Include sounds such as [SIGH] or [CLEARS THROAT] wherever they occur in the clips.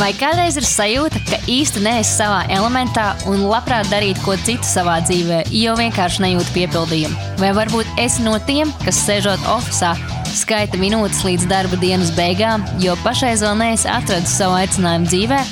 Vai kādreiz ir sajūta, ka īsti neesi savā elementā un labprāt darītu ko citu savā dzīvē, jo vienkārši nejūti piepildījumu? Vai varbūt esi no tiem, kas sēžot oficiālā, skaita minūtes līdz darba dienas beigām, jo pašreiz vēl neesi atradis savu aicinājumu dzīvē?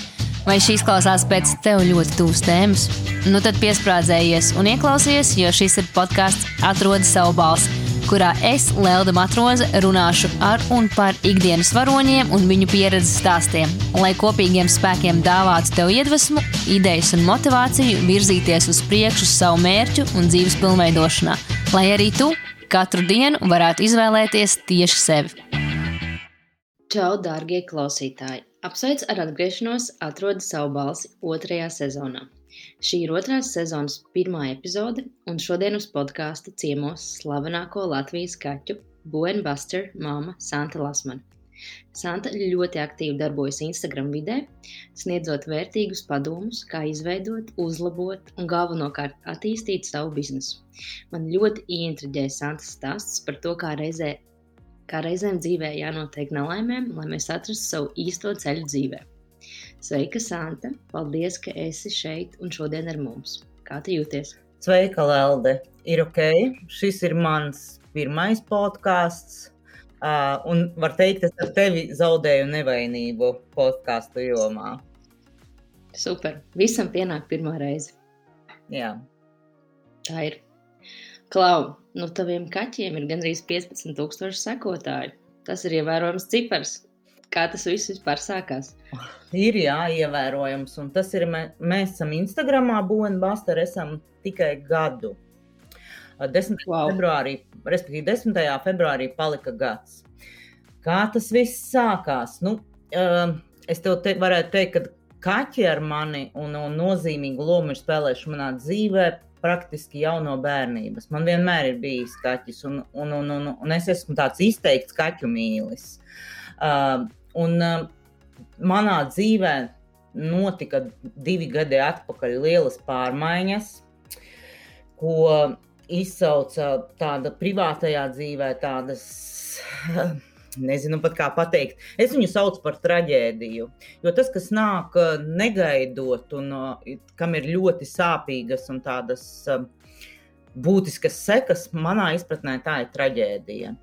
Vai šīs klausās pēc tev ļoti tuvas tēmas? Nu tad piesprādzējies un ieklausies, jo šis ir podkāsts Atrodi savu balsi, kurā es, Lelda Matroze, runāšu ar un par ikdienas varoņiem un viņu pieredzes stāstiem, lai kopīgiem spēkiem dāvātu tev iedvesmu, idejas un motivāciju virzīties uz priekšu savu mērķu un dzīves pilnveidošanā, lai arī tu katru dienu varētu izvēlēties tieši sevi. Čau, dārgie klausītāji! Apsveic ar atgriešanos, atrodi savu balsi otrajā sezonā. Šī ir otrās sezonas pirmā epizode, un šodien uz podkāsta ciemos slavenāko Latvijas kaķu Buenbuster māma Santa Lasmana. Santa ļoti aktīvi darbojas Instagram vidē, sniedzot vērtīgus padomus, kā izveidot, uzlabot un galvenokārt attīstīt savu biznesu. Man ļoti ieintriģēja Santas stāsts par to, kā reizē kā reizēm dzīvē jānotiek nelaimēm, lai mēs atrastu savu īsto ceļu dzīvē. Sveika, Santa! Paldies, ka esi šeit un šodien ar mums. Kā tu jūties? Sveika, Lelde! Ir ok, šis ir mans pirmais podkāsts. Uh, un var teikt, es ar tevi zaudēju nevainību podkāstu jomā. Super. Visam pienāk pirmā reize. Jā. Tā ir. Klau, nu taviem kaķiem ir gandrīz 15,000 sekotāju. Tas ir ievērojams cipars. Kā tas viss vispār sākās? Ir jā, ievērojams. Un tas ir, mē, mēs esam Instagramā, Buenbuster, esam tikai gadu. 10. Wow. februārī, respektīvi 10. februārī palika gads. Kā tas viss sākās? Nu, es tev te, varētu teikt, ka kaķi ar mani un, un nozīmīgu lomu ir spēlējuši manā dzīvē praktiski jau no bērnības. Man vienmēr ir bijis kaķis, un, un, un, un, un es esmu tāds izteikts kaķu mīlis. Uh, un uh, manā dzīvē notika divi gadi atpakaļ lielas pārmaiņas, ko izsauca tāda privātajā dzīvē, tādas [LAUGHS] nezinu pat kā pateikt. Es viņu saucu par traģēdiju. Jo tas, kas nāk negaidot, un kam ir ļoti sāpīgas un tādas būtiskas sekas, manā izpratnē tā ir traģēdija.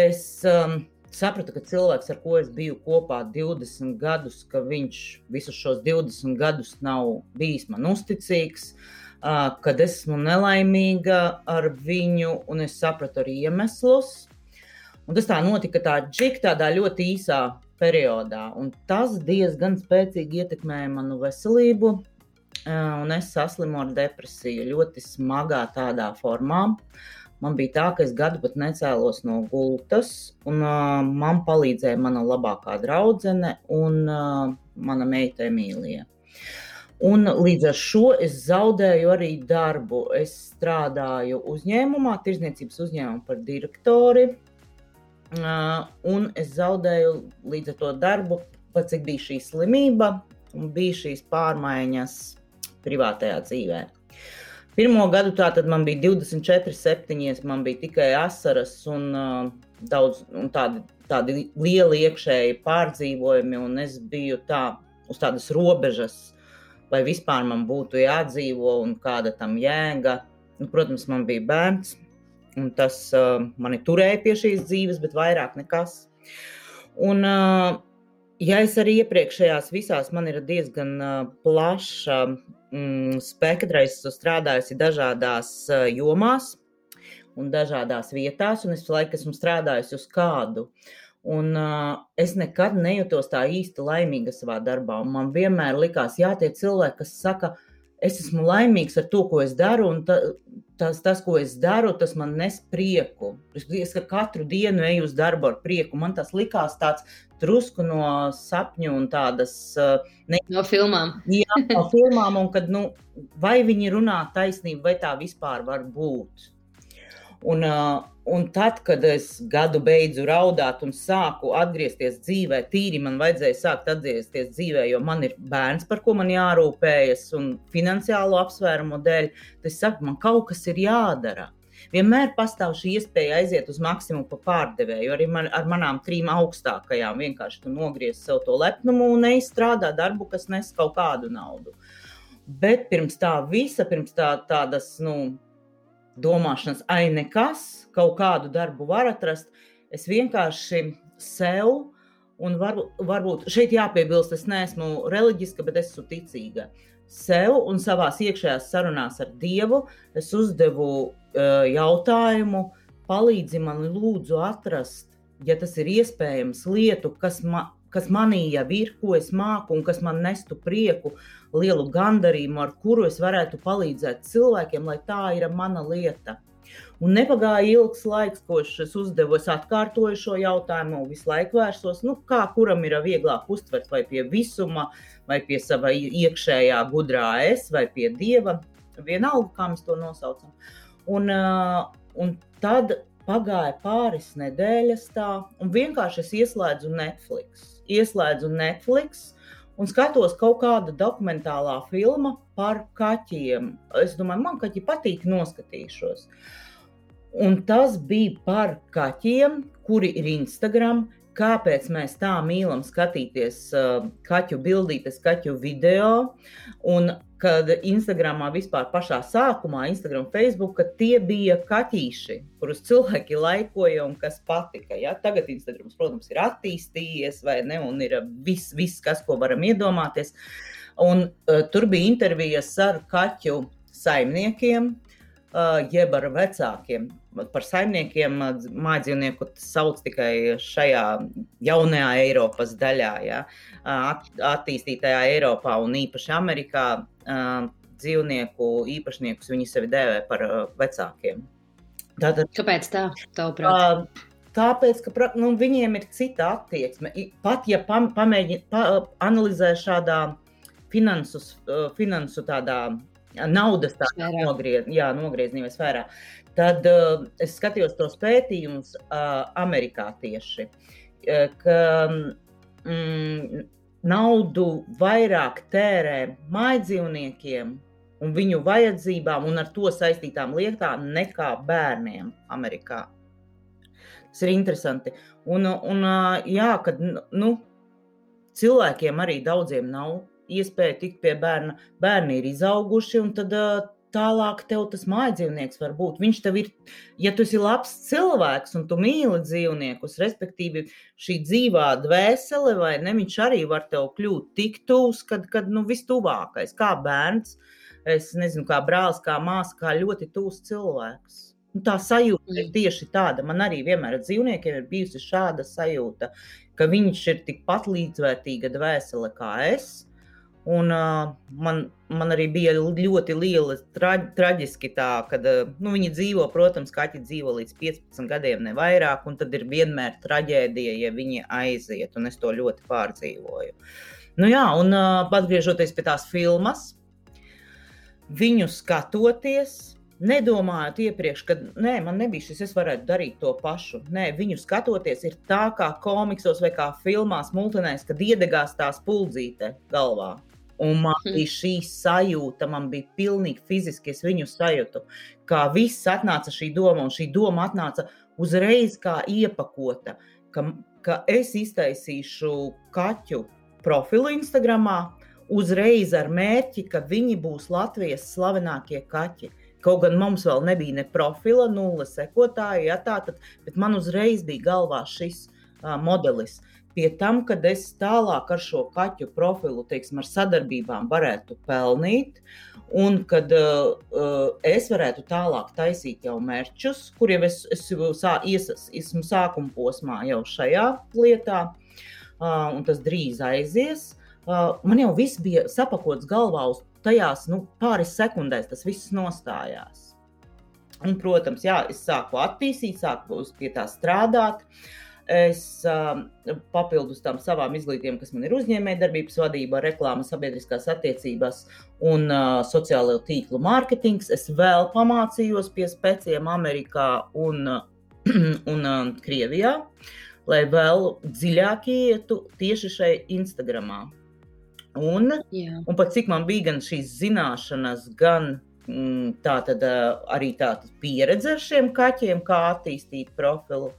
Es um, sapratu, ka cilvēks, ar ko es biju kopā 20 gadus, ka viņš visus šos 20 gadus nav bijis man uzticīgs, uh, kad esmu nelaimīga ar viņu, un es sapratu arī iemeslus. Un tas tā notika tā džik, tādā ļoti īsā periodā. Un tas diezgan spēcīgi ietekmēja manu veselību. Un es saslimu ar depresiju ļoti smagā tādā formā. Man bija tā, ka es gadu pat necēlos no gultas, un uh, man palīdzēja mana labākā draudzene un uh, mana meita Emīlija. Un līdz ar šo es zaudēju arī darbu. Es strādāju uzņēmumā, tirzniecības uzņēmumā par direktori. Un es zaudēju līdz ar to darbu, pat cik bija šī slimība un bija šīs pārmaiņas privātajā dzīvē. Pirmo gadu tā tad man bija 24, 7, man bija tikai asaras un uh, daudz un tādi, tādi lieli iekšēji pārdzīvojumi, un es biju tā uz tādas robežas, vai vispār man būtu jādzīvo un kāda tam jēga. Nu, protams, man bija bērns, Un tas uh, mani turēja pie šīs dzīves, bet vairāk nekas. Un, uh, ja es arī iepriekšējās visās, man ir diezgan uh, plaša mm, spektra, es esmu strādājusi dažādās uh, jomās un dažādās vietās, un es laiku esmu strādājusi uz kādu. Un, uh, es nekad nejūtos tā īsti laimīga savā darbā. Man vienmēr likās, jā, tie cilvēki, kas saka, es esmu laimīgs ar to, ko es daru, un ta, tas, tas, ko es daru, tas man nes prieku. Es katru dienu eju uz darbu ar prieku. Man tas likās tāds drusku no sapņu un tādas uh, ne... no filmām. Jā, no filmām, un kad, nu, vai viņi runā taisnību, vai tā vispār var būt. Un, uh, un tad, kad es gadu beidzu raudāt un sāku atgriezties dzīvē, tīri man vajadzēja sākt atgriezties dzīvē, jo man ir bērns, par ko man jārūpējas, un finansiālo apsvērumu dēļ, tas saka, man kaut kas ir jādara. Vienmēr pastāv šī iespēja aiziet uz maksimumu pa pārdevēju. Arī man, ar manām trim augstākajām vienkārši tu nogriez sev to lepnumu un neizstrādā darbu, kas nes kaut kādu naudu. Bet pirms tā visa, pirms tā, tādas nu, domāšanas, ai, nekas, kaut kādu darbu var atrast, es vienkārši sev, un var, varbūt šeit jāpiebilst, es neesmu reliģiska, bet esmu ticīga. Sev un savā iekšējās sarunās ar Dievu es uzdevu uh, jautājumu, palīdzi man lūdzu atrast, ja tas ir iespējams, lietu, kas, ma, kas manī jau ir, ko es māku un kas man nestu prieku, lielu gandarījumu, ar kuru es varētu palīdzēt cilvēkiem, lai tā ir mana lieta. Un nepagāja ilgs laiks, ko es uzdevu. Es atkārtoju šo jautājumu, visu laiku vērsos, nu, kā kuram ir vieglāk uztvert, vai pie visuma, vai pie sava iekšējā gudrā es, vai pie dieva. Vienalga, kā mēs to nosaucam. Un, uh, un tad pagāja pāris nedēļas tā, un vienkārši es ieslēdzu Netflix. Ieslēdzu Netflix un skatos kaut kādu dokumentālā filmu par kaķiem. Es domāju, man kaķi patīk, noskatīšos. Un tas bija par kaķiem, kuri ir Instagram. Kāpēc mēs tā mīlam skatīties uh, kaķu bildītes, kaķu video? Un kad Instagramā vispār pašā sākumā, Instagram, Facebook, tie bija kaķīši, kurus cilvēki laikoja un kas patika. Ja? Tagad Instagrams, protams, ir attīstījies, vai ne, un ir viss, vis, kas, ko varam iedomāties. Un uh, tur bija intervijas ar kaķu saimniekiem, uh, jeb ar vecākiem par saimniekiem mājdzīvnieku sauc tikai šajā jaunajā Eiropas daļā, ja, attīstītajā Eiropā un īpaši Amerikā. Dzīvnieku īpašniekus viņi sevi dēvē par vecākiem. Tātad, Kāpēc tā? Tavuprāt? Tāpēc, ka nu, viņiem ir cita attieksme. Pat ja pam, pamēģina, pa, analizē šādā finansu, finansu tādā naudas nogriez, jā, nogriezienībā sfērā, Tad uh, es skatījos tos pētījumus uh, Amerikā tieši, uh, ka mm, naudu vairāk tērē mājdzīvniekiem un viņu vajadzībām un ar to saistītām lietām nekā bērniem Amerikā. Tas ir interesanti. Un, un jā, kad nu, cilvēkiem arī daudziem nav iespēja tikt pie bērna. Bērni ir izauguši, un tad tālāk tev tas mājdzīvnieks var būt. Viņš tev ir, ja tu esi labs cilvēks un tu mīli dzīvniekus, respektīvi šī dzīvā dvēsele, vai ne, viņš arī var tev kļūt tik tūs, kad, kad nu, vistuvākais, kā bērns, es nezinu, kā brālis, kā māsa, kā ļoti tūs cilvēks. Un tā sajūta ir mm. tieši tāda. Man arī vienmēr ar dzīvniekiem ir bijusi šāda sajūta, ka viņš ir tikpat līdzvērtīga dvēsele kā es Un, uh, man, man arī bija ļoti liela tra traģiski tā, ka uh, nu, viņi dzīvo, protams, kaķi dzīvo līdz 15 gadiem, ne vairāk, un tad ir vienmēr traģēdija, ja viņi aiziet, un es to ļoti pārdzīvoju. Nu, jā, un uh, atgriežoties pie tās filmas, viņu skatoties, nedomājot iepriekš, ka nē, man nebija šis, es varētu darīt to pašu. Nē, viņu skatoties, ir tā kā komiksos vai kā filmās, multinēs, kad iedegās tās puldzīte galvā. Un man mhm. bija šī sajūta, man bija pilnīgi fiziski, es viņu sajūtu, kā viss atnāca šī doma, un šī doma atnāca uzreiz kā iepakota, ka, ka es iztaisīšu kaķu profilu Instagram, uzreiz ar mērķi, ka viņi būs Latvijas slavenākie kaķi. Kaut gan mums vēl nebija ne profila, nulle sekotāji, ja tā tad, bet man uzreiz bija galvā šis uh, modelis. Uh, pie tam, kad es tālāk ar šo kaķu profilu, teiksim, ar sadarbībām varētu pelnīt, un kad uh, uh es varētu tālāk taisīt jau mērķus, kuriem es, es sā, ies, esmu sākuma posmā jau šajā lietā, uh, un tas drīz aizies. Uh, man jau viss bija sapakots galvā uz tajās nu, pāris sekundēs, tas viss nostājās. Un, protams, jā, es sāku attīstīt, sāku pie tā strādāt. Uh, Es uh, papildus tam savām izglītībām, kas man ir uzņēmējdarbības vadība, reklāmas, sabiedriskās attiecības un uh, sociālo tīklu mārketings, es vēl pamācījos pie speciiem Amerikā un, [CLEARS THROAT] un uh, Krievijā, lai vēl dziļāk ietu tieši šai Instagramā. Un, Jā. un pat cik man bija gan šīs zināšanas, gan mm, tā tad arī tāda pieredze ar šiem kaķiem, kā attīstīt profilu.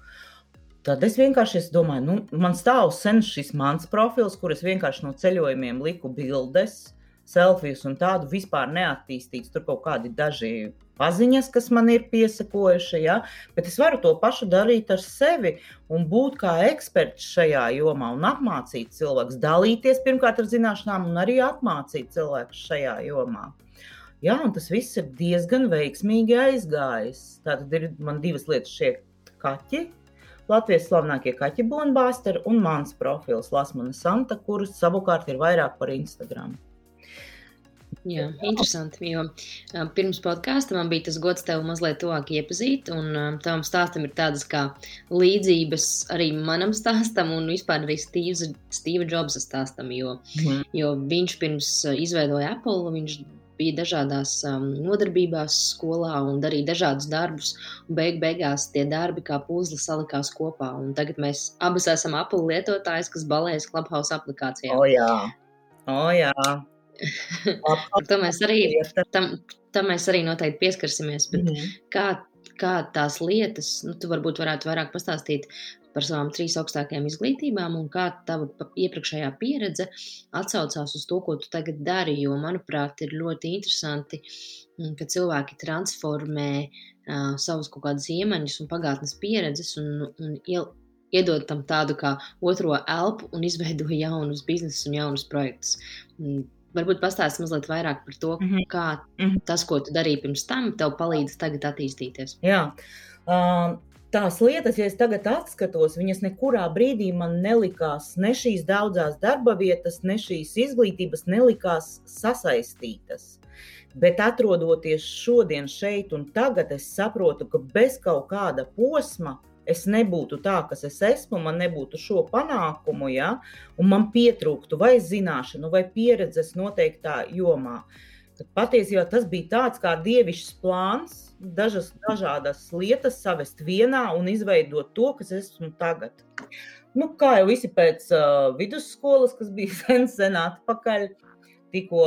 Tad es vienkārši es domāju, nu, man stāv sen šis mans profils, kur es vienkārši no ceļojumiem liku bildes, selfijas un tādu vispār neattīstīts. Tur kaut kādi daži paziņas, kas man ir piesakojuši, ja? bet es varu to pašu darīt ar sevi un būt kā eksperts šajā jomā un apmācīt cilvēkus, dalīties pirmkārt ar zināšanām un arī apmācīt cilvēkus šajā jomā. Jā, un tas viss ir diezgan veiksmīgi aizgājis. Tātad ir man divas lietas šie kaķi, Latvijas slavenākie kaķi bonbāsteri un mans profils Lasmana Santa, kurus savukārt ir vairāk par Instagram. Jā, interesanti. Jo pirms podkāsta man bija tas gods tevi mazliet tuvāk iepazīt, un tavam stāstam ir tādas kā līdzības arī manam stāstam, un vispār arī Steve Jobsa stāstam. Jo, mm. jo viņš pirms izveidoja Apple, viņš bija dažādās um, nodarbībās skolā un darīja dažādus darbus. Beig beigās tie darbi kā puzle salikās kopā. Tagad mēs abas esam Apple lietotājs, kas balējas Clubhouse aplikācijā. O, jā. O, jā. [LAUGHS] tam, mēs arī, tam, tam mēs arī noteikti pieskarsimies. Mm -hmm. kā, kā tās lietas, nu, tu varbūt varētu vairāk pastāstīt par savām trīs augstākajām izglītībām un kā tava iepriekšējā pieredze atsaucās uz to, ko tu tagad dari. Jo, manuprāt, ir ļoti interesanti, mm, ka cilvēki transformē uh, savus kaut kādus iemaņas un pagātnes pieredzes un, un iel, iedod tam tādu kā otro elpu un izveido [LAUGHS] jaunus biznesus un jaunus projektus. Un, Varbūt pastāstīt mazliet vairāk par to, mm -hmm. kā mm -hmm. tas, ko tu darīji pirms tam, tev palīdz tagad attīstīties. Jā, uh, tās lietas, ja es tagad atskatos, viņas nekurā brīdī man nelikās, ne šīs daudzās darba vietas, ne šīs izglītības nelikās sasaistītas. Bet atrodoties šodien, šeit un tagad, es saprotu, ka bez kaut kāda posma es nebūtu tā, kas es esmu, man nebūtu šo panākumu, ja, un man pietrūktu vai zināšanu, vai pieredzes noteiktā jomā. Uh, Tad patiesībā tas bija tāds kā dievišķs plāns, dažas dažādas lietas savest vienā un izveidot to, kas esmu tagad. Nu, kā jau visi pēc uh, vidusskolas, kas bija [LAUGHS] sen, sen atpakaļ, tikko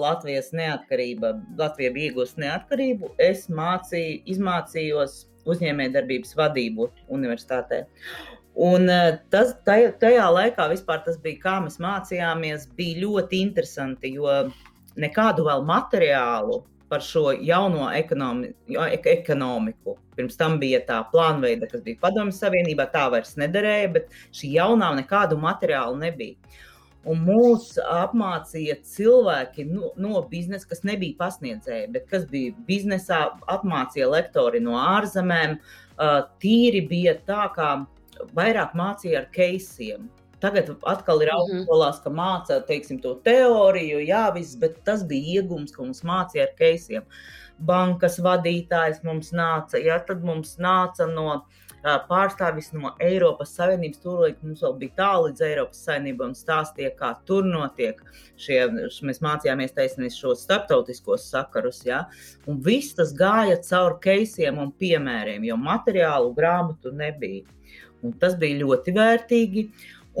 Latvijas neatkarība, Latvija bija iegūst neatkarību, es mācīju, izmācījos uzņēmējdarbības vadību universitātē. Un tas, tajā, tajā laikā vispār tas bija, kā mēs mācījāmies, bija ļoti interesanti, jo nekādu vēl materiālu par šo jauno ekonomi, ekonomiku. Pirms tam bija tā plānveida, kas bija Padomju Savienībā, tā vairs nederēja, bet šī jaunā nekādu materiālu nebija. Un mūs apmācīja cilvēki no, no biznesa, kas nebija pasniedzēji, bet kas bija biznesā, apmācīja lektori no ārzemēm. Tīri bija tā, kā vairāk mācīja ar keisiem. Tagad atkal ir mhm. augstskolās, ka māca teiksim, to teoriju, jā, viss, bet tas bija iegums, ko mums mācīja ar keisiem. Bankas vadītājs mums nāca, ja tad mums nāca no pārstāvis no Eiropas Savienības. Tūlīt mums vēl bija tālu līdz Eiropas Savienībai un stāstīja, kā tur notiek šie, mēs mācījāmies taisnība šos starptautiskos sakarus, ja? un viss tas gāja caur keisiem un piemēriem, jo materiālu grāmatu nebija. Un tas bija ļoti vērtīgi.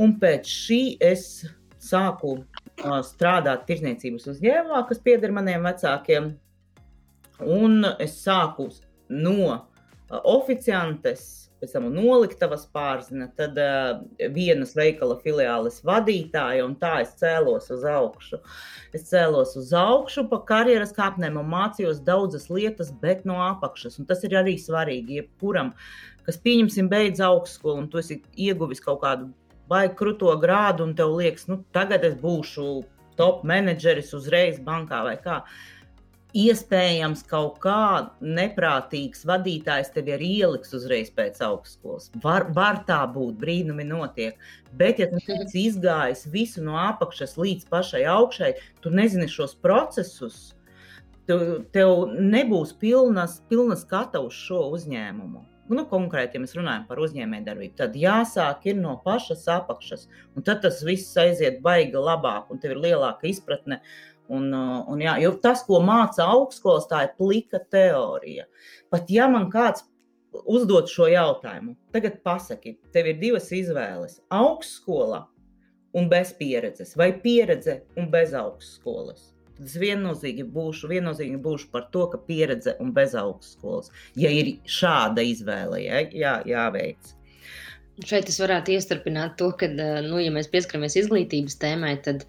Un pēc šī es sāku uh, strādāt tirzniecības uzņēmumā, kas pieder maniem vecākiem. Un es sāku no uh, oficiantes, pēc tam noliktavas pārzina, tad uh, vienas veikala filiāles vadītāja, un tā es cēlos uz augšu. Es cēlos uz augšu pa karjeras kāpnēm un mācījos daudzas lietas, bet no apakšas. Un tas ir arī svarīgi jebkuram, kas, pieņemsim, beidz augstskolu, un tu esi ieguvis kaut kādu vai krūto grādu, un tev liekas, nu, tagad es būšu top menedžeris uzreiz bankā vai kā. Iespējams, kaut kā neprātīgs vadītājs tevi arī ieliks uzreiz pēc augstskolas. Var, var tā būt, brīnumi notiek. Bet, ja tu [LAUGHS] esi izgājis visu no apakšas līdz pašai augšai, tu nezini šos procesus, tu, tev nebūs pilnas, pilnas skata uz šo uzņēmumu nu, konkrēti, ja mēs runājam par uzņēmējdarbību, tad jāsāk no pašas apakšas. Un tad tas viss aiziet baigi labāk, un tev ir lielāka izpratne. Un, uh, un jā, jo tas, ko māca augstskolas, tā ir plika teorija. Pat ja man kāds uzdod šo jautājumu, tagad pasaki, tev ir divas izvēles - augstskola un bez pieredzes, vai pieredze un bez augstskolas. Tad es viennozīmīgi būšu, viennozīmīgi būšu par to, ka pieredze un bez augstskolas, ja ir šāda izvēle, ja, jā, jāveic. Šeit es varētu iestarpināt to, ka, nu, ja mēs pieskaramies izglītības tēmai, tad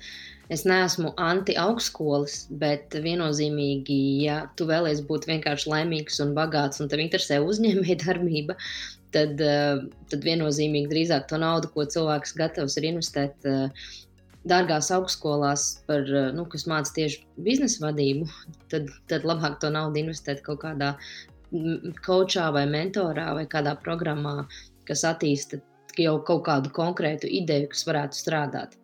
es neesmu anti-augstskolas, bet viennozīmīgi, ja tu vēlies būt vienkārši laimīgs un bagāts un tev interesē uzņēmējdarbība, tad, tad viennozīmīgi drīzāk to naudu, ko cilvēks gatavs ir investēt dārgās augstskolās, par, nu, kas māca tieši biznesa vadību, tad, tad labāk to naudu investēt kaut kādā kočā vai mentorā vai kādā programmā, kas attīsta jau kaut kādu konkrētu ideju, kas varētu strādāt.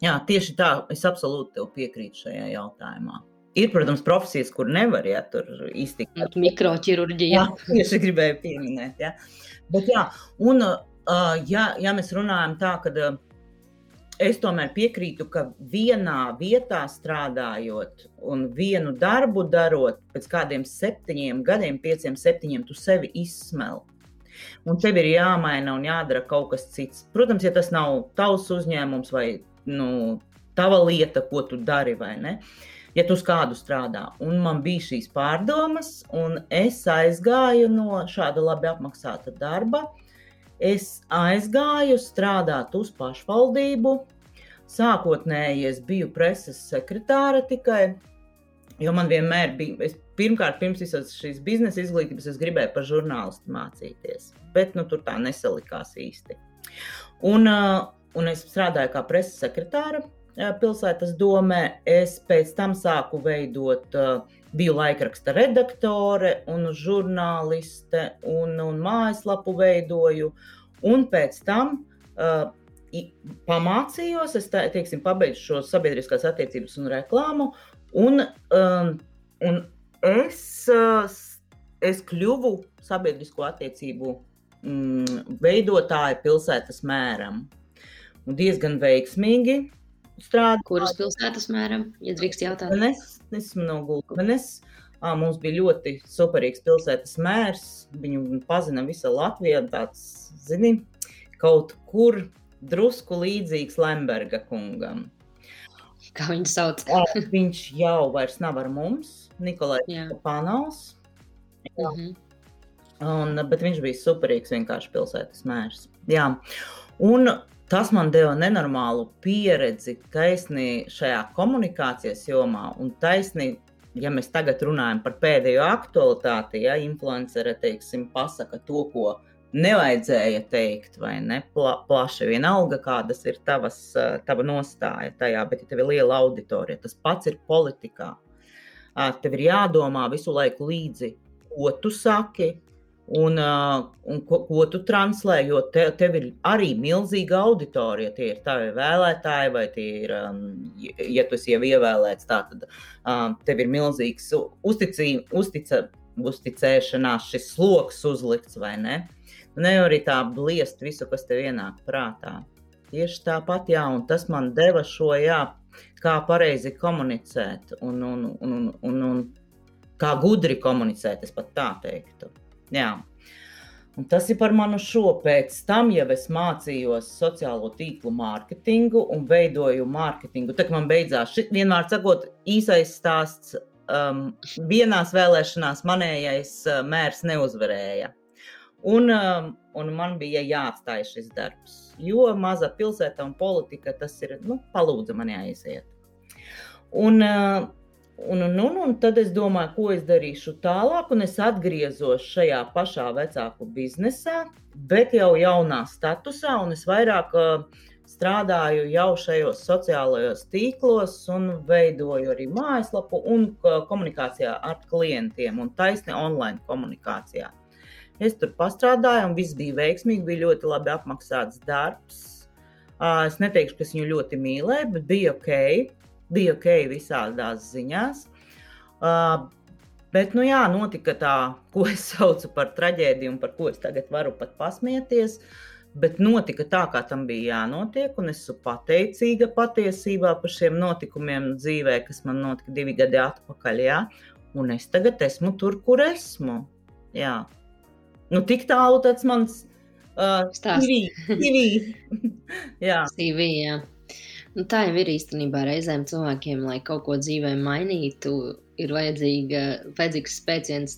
Jā, tieši tā, es absolūti piekrītu šajā jautājumā. Ir, protams, profesijas, kur nevar ja, tur iztikt. Nu, mikroķirurģija. Jā, tieši gribēju pieminēt. Ja. Bet, jā, un, ja, ja mēs runājam tā, ka es tomēr piekrītu, ka vienā vietā strādājot un vienu darbu darot, pēc kādiem septiņiem gadiem, pieciem, septiņiem, tu sevi izsmeli un tev ir jāmaina un jādara kaut kas cits. Protams, ja tas nav tavs uzņēmums vai nu, tava lieta, ko tu dari vai ne. Ja tu uz kādu strādā, un man bija šīs pārdomas, un es aizgāju no šāda labi apmaksāta darba, es aizgāju strādāt uz pašvaldību. Sākotnēji es biju preses sekretāra tikai, jo man vienmēr bija, es pirmkārt, pirms visas šīs biznesa izglītības, es gribēju par žurnālistu mācīties, bet nu, tur tā nesalikās īsti. Un, un es strādāju kā preses sekretāra pilsētas domē. Es pēc tam sāku veidot, biju laikraksta redaktore un žurnāliste un, un mājaslapu veidoju. Un pēc tam uh, pamācījos, es tā, teiksim, pabeidzu šo sabiedriskās attiecības un reklāmu. Un, um, un es, es kļuvu sabiedrisko attiecību mm, veidotāja pilsētas mēram. Un diezgan veiksmīgi strādāju. Kuras pilsētas mēram, ja drīkst jautāt? Es esmu no Gulbenes. Mums bija ļoti superīgs pilsētas mērs. Viņu pazina visa Latvija. Tāds, zini, kaut kur drusku līdzīgs Lemberga kungam. Kā viņu sauc? viņš jau vairs nav ar mums. Nikolais Panovs. Mm -hmm. Un, bet viņš bija superīgs, vienkārši pilsētas mērs. Jā. Un tas man deva nenormālu pieredzi taisnī šajā komunikācijas jomā un taisnī. Ja mēs tagad runājam par pēdējo aktualitāti, ja influencere teiksim, pasaka to, ko nevajadzēja teikt, vai ne pla, plaši vienalga, kādas ir tavas, tava nostāja tajā, bet ja tev ir liela auditorija, tas pats ir politikā tev ir jādomā visu laiku līdzi, ko tu saki. Un, un ko, ko tu translē, jo te, tev ir arī milzīga auditorija. Tie ir tavi vēlētāji, vai tie ir, ja tu esi jau ievēlēts, tad tev ir milzīgs uzticī, uztica, uzticēšanās, šis sloks uzlikts vai ne. Nevar arī tā bliest visu, kas tev ienāk prātā. Tieši tāpat, jā, un tas man deva šo, jā, kā pareizi komunicēt un, un, un, un, un, un kā gudri komunicēt, es pat tā teiktu. Jā. Un tas ir par manu šo. Pēc tam jau es mācījos sociālo tīklu mārketingu un veidoju mārketingu. Tad man beidzās, šit, vienmēr sakot, īsais stāsts. Um, vienās vēlēšanās manējais uh, mērs neuzvarēja. Un, um, un man bija jāatstāj šis darbs, jo maza pilsēta un politika tas ir, nu, palūdza man aiziet. Un, uh, un, un, un, un tad es domāju, ko es darīšu tālāk, un es atgriezos šajā pašā vecāku biznesā, bet jau jaunā statusā, un es vairāk uh, strādāju jau šajos sociālajos tīklos, un veidoju arī mājaslapu un uh, komunikācijā ar klientiem, un taisni online komunikācijā. Es tur pastrādāju, un viss bija veiksmīgi, bija ļoti labi apmaksāts darbs. Es neteikšu, ka es viņu ļoti mīlēju, bet bija ok. Bija ok visādās ziņās. Bet, nu jā, notika tā, ko es saucu par traģēdiju, un par ko es tagad varu pat pasmieties. Bet notika tā, kā tam bija jānotiek, un es esmu pateicīga patiesībā par šiem notikumiem dzīvē, kas man notika divi gadi atpakaļ. Jā. Un es tagad esmu tur, kur esmu. Jā. Nu, tik tālu tas mans uh, stāsts. CV. CV. [LAUGHS] jā. CV, jā. Nu, tā jau ir īstenībā reizēm cilvēkiem, lai kaut ko dzīvē mainītu, ir vajadzīga, vajadzīgs spēciens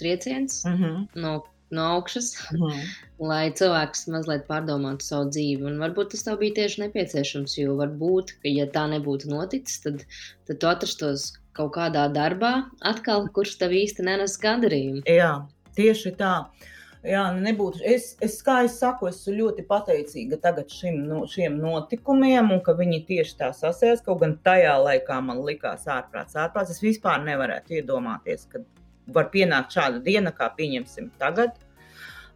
trieciens mm -hmm. no, no augšas, mm -hmm. [LAUGHS] lai cilvēks mazliet pārdomātu savu dzīvi. Un varbūt tas tev bija tieši nepieciešams, jo varbūt, ka ja tā nebūtu noticis, tad, tad tu atrastos kaut kādā darbā atkal, kurš tev īsti nenes gandarījumu. Jā, tieši tā. Uh, Jā, nu, nebūtu. Es, es kā es saku, esmu ļoti pateicīga tagad šim, no, šiem notikumiem, un ka viņi tieši tā sasēs. Kaut gan tajā laikā man likās ārprāts, ārprāts. Es vispār nevarētu iedomāties, ka var pienākt šāda diena, kā pieņemsim tagad,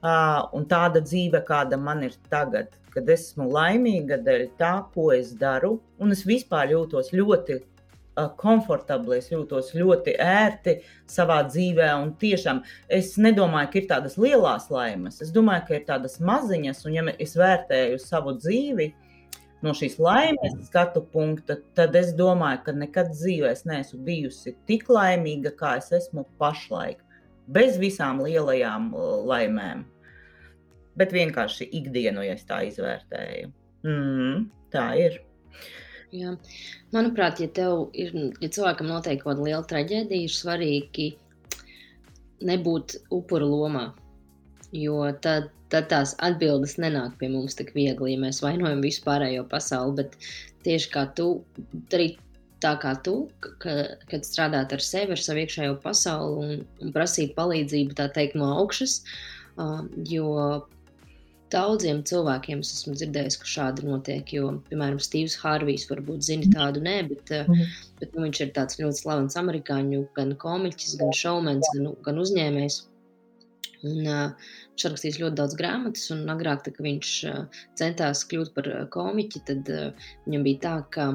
uh, un tāda dzīve, kāda man ir tagad, kad esmu laimīga dēļ tā, ko es daru, un es vispār jūtos ļoti komfortabli, es jūtos ļoti ērti savā dzīvē. Un tiešām es nedomāju, ka ir tādas lielas laimes. Es domāju, ka ir tādas maziņas, un ja es vērtēju savu dzīvi no šīs laimes skatu punkta, tad es domāju, ka nekad dzīvē es neesmu bijusi tik laimīga, kā es esmu pašlaik. Bez visām lielajām laimēm. Bet vienkārši ikdienu, ja tā izvērtēju. Mm, tā ir. Jā. Manuprāt, ja ir, ja cilvēkam notiek kaut kāda liela traģēdija, ir svarīgi nebūt upura lomā. Jo tad, tad tās atbildes nenāk pie mums tik viegli, ja mēs vainojam visu pārējo pasauli. Bet tieši kā tu darīt tā kā tu, ka, kad strādāt ar sevi, ar savu iekšējo pasauli un, un prasīt palīdzību, tā teikt, no augšas. Uh, jo daudziem cilvēkiem es esmu dzirdējis, ka šādi notiek. Jo, piemēram, Steve's Harvijs varbūt zina mhm. tādu, nē, bet, mm -hmm. bet nu, viņš ir tāds ļoti slavens amerikāņu, gan komiķis, gan šaumens, gan, gan uzņēmējs. Un, uh, viņš rakstīs ļoti daudz grāmatas, un agrāk, kad viņš uh, centās kļūt par komiķi, tad uh, viņam bija tā, ka,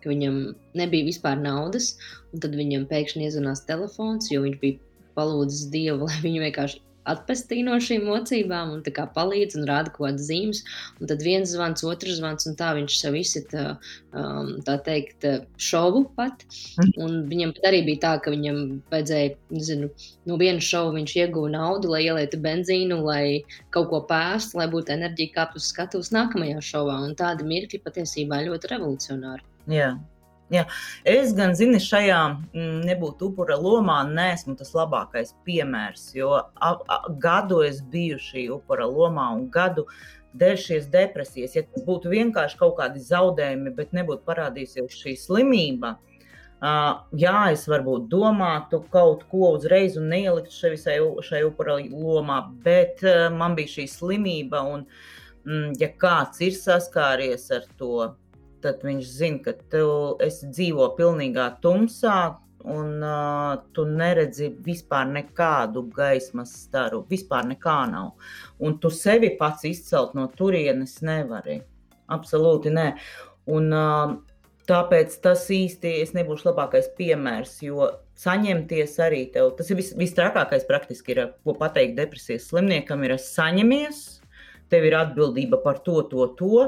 ka viņam nebija vispār naudas, un tad viņam pēkšņi iezvanās telefons, jo viņš bija palūdzis Dievu, [LAUGHS] lai viņu vienkārši atpestī no šīm mocībām un palīdz un rāda kaut kādas zīmes. Un tad viens zvans, otrs zvans, un tā viņš sev izsita, um, tā teikt, šovu pat. Mhm. Un viņam pat arī bija tā, ka viņam vajadzēja, nezinu, no viena šova viņš ieguva naudu, lai ielietu benzīnu, lai kaut ko pēstu, lai būtu enerģija kāpt uz skatuves nākamajā šovā. Un tādi mirkļi patiesībā ļoti revolucionāri. Jā. Jā. Es gan zinu, šajā mm, nebūtu upura lomā, nesmu tas labākais piemērs, jo a, a, gadu es biju šī upura lomā un gadu dēļ šīs depresijas. Ja tas būtu vienkārši kaut kādi zaudējumi, bet nebūtu parādījusies šī slimība, Uh, jā, es varbūt domātu kaut ko uzreiz un neieliktu sevi šai upura lomā, bet uh, man bija šī slimība, un, mm, ja kāds ir saskāries ar to, tad viņš zina, ka tu dzīvo pilnīgā tumsā, un uh, tu neredzi vispār nekādu gaismas staru. Vispār nekā nav. Un tu sevi pats izcelt no turienes nevari. Absolūti nē. Un, uh, tāpēc tas īsti es nebūšu labākais piemērs, jo saņemties arī tev, tas ir vis, vistrakākais praktiski, ir, ko pateikt depresijas slimniekam, ir saņemies, tev ir atbildība par to, to, to,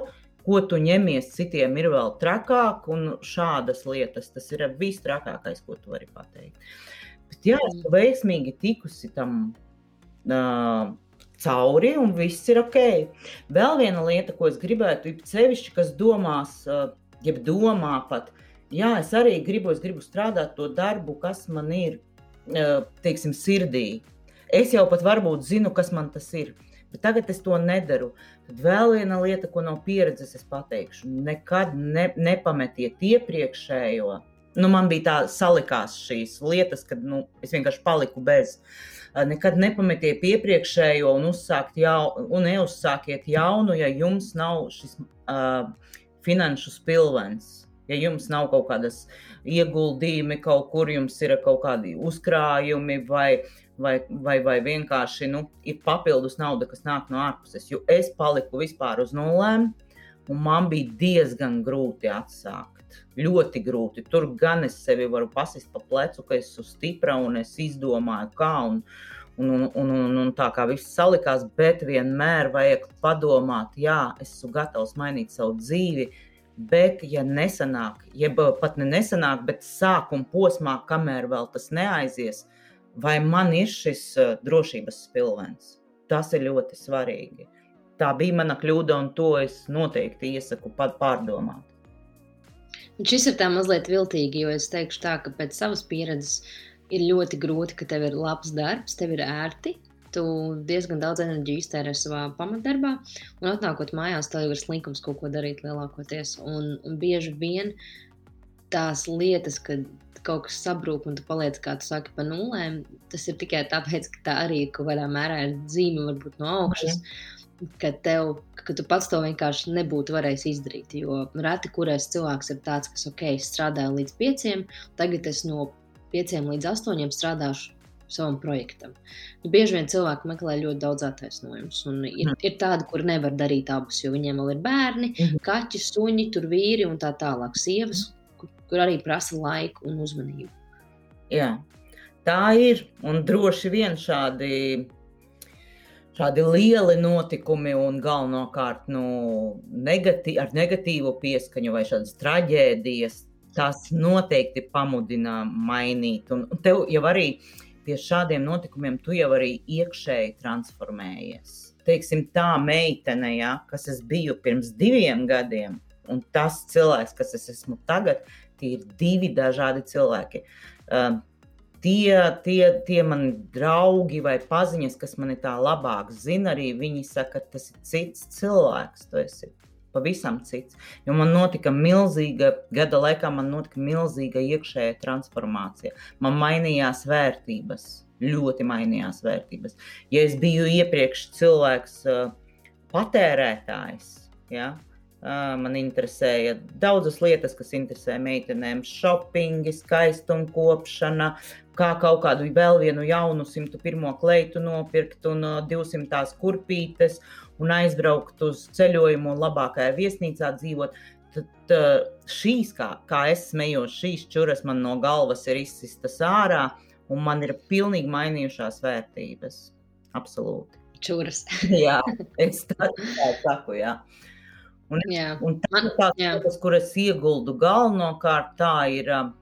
ko tu ņemies, citiem ir vēl trakāk, un šādas lietas tas ir viss trakākais, ko tu vari pateikt. Bet, jā, es mm. veiksmīgi tikusi tam uh, cauri, un viss ir ok. Vēl viena lieta, ko es gribētu, ir sevišķi, kas domās, uh, jeb domā pat, jā, es arī gribu, es gribu strādāt to darbu, kas man ir, uh, teiksim, sirdī. Es jau pat varbūt zinu, kas man tas ir bet tagad es to nedaru. Tad vēl viena lieta, ko no pieredzes es pateikšu, nekad ne, nepametiet iepriekšējo. Nu, man bija tā salikās šīs lietas, kad nu, es vienkārši paliku bez. Nekad nepametiet iepriekšējo un, jau, un neuzsākiet jaunu, ja jums nav šis uh, finanšu spilvens. Ja jums nav kaut kādas ieguldījumi, kaut kur jums ir kaut kādi uzkrājumi vai vai, vai, vai vienkārši nu, ir papildus nauda, kas nāk no ārpuses. Jo es paliku vispār uz nulēm, un man bija diezgan grūti atsākt. Ļoti grūti. Tur gan es sevi varu pasist pa plecu, ka esmu stipra un es izdomāju, kā. Un, un, un, un, un, un tā kā viss salikās, bet vienmēr vajag padomāt, jā, esmu gatavs mainīt savu dzīvi. Bet, ja nesanāk, jeb pat ne nesanāk, bet sākuma posmā, kamēr vēl tas neaizies, uh, vai man ir šis uh, drošības spilvens. Tas ir ļoti svarīgi. Tā bija mana kļūda, un to es noteikti iesaku pārdomāt. Šis ir tā mazliet viltīgi, jo es teikšu tā, ka pēc savas pieredzes ir ļoti grūti, ka tev ir labs darbs, tev ir ērti, tu diezgan daudz enerģiju iztērē savā pamatdarbā, un atnākot mājās, tev jau ir slinkums kaut ko darīt lielākoties. Un, un bieži vien tās lietas, kad kaut kas sabrūk un tu paliec, kā tu saki, pa nulēm, tas ir tikai tāpēc, ka tā arī kaut kādā mērā ir zīme varbūt no augšas. Mm ka, tev, ka tu pats to vienkārši nebūtu varējis izdarīt. Jo reti kurais cilvēks ir tāds, kas, ok, strādāja līdz pieciem, tagad es no pieciem līdz astoņiem strādāšu savam projektam. Nu, bieži vien cilvēki meklē ļoti daudz attaisnojumus. Ir, ir tādi, kur nevar darīt abus, jo viņiem vēl ir bērni, mm. kaķi, suņi, tur vīri un tā tālāk. Sievas, kur, arī prasa laiku un uzmanību. Jā, tā ir. Un droši vien šādi šādi lieli notikumi un galvenokārt nu, negatī, ar negatīvu pieskaņu vai šādas traģēdijas, tas noteikti pamudina mainīt. Un tev jau arī pie šādiem notikumiem tu jau arī iekšēji transformējies. Teiksim, tā meitene, ja, kas es biju pirms diviem gadiem, un tas cilvēks, kas es esmu tagad, tie ir divi dažādi cilvēki. Uh, tie, tie, tie mani draugi vai paziņas, kas mani tā labāk zina, arī viņi saka, ka tas ir cits cilvēks. Tu esi pavisam cits. Jo man notika milzīga, gada laikā man notika milzīga iekšējā transformācija. Man mainījās vērtības, ļoti mainījās vērtības. Ja es biju iepriekš cilvēks, patērētājs, ja, Man interesēja daudzas lietas, kas interesē meitenēm. Shoppingi, skaistumkopšana, kā kaut kādu vēl vienu jaunu 101. kleitu nopirkt un 200 kurpītes un aizbraukt uz ceļojumu un labākajā viesnīcā dzīvot. Tad šīs, kā, kā es smējos, šīs čuras man no galvas ir izsistas ārā un man ir pilnīgi mainījušās vērtības. Absolūti. Čuras. jā, [LAUGHS] es tā, tā saku, jā. Uh, Un, jā. un tā, Man, tās lietas, kuras ieguldu galvenokārt, tā ir um,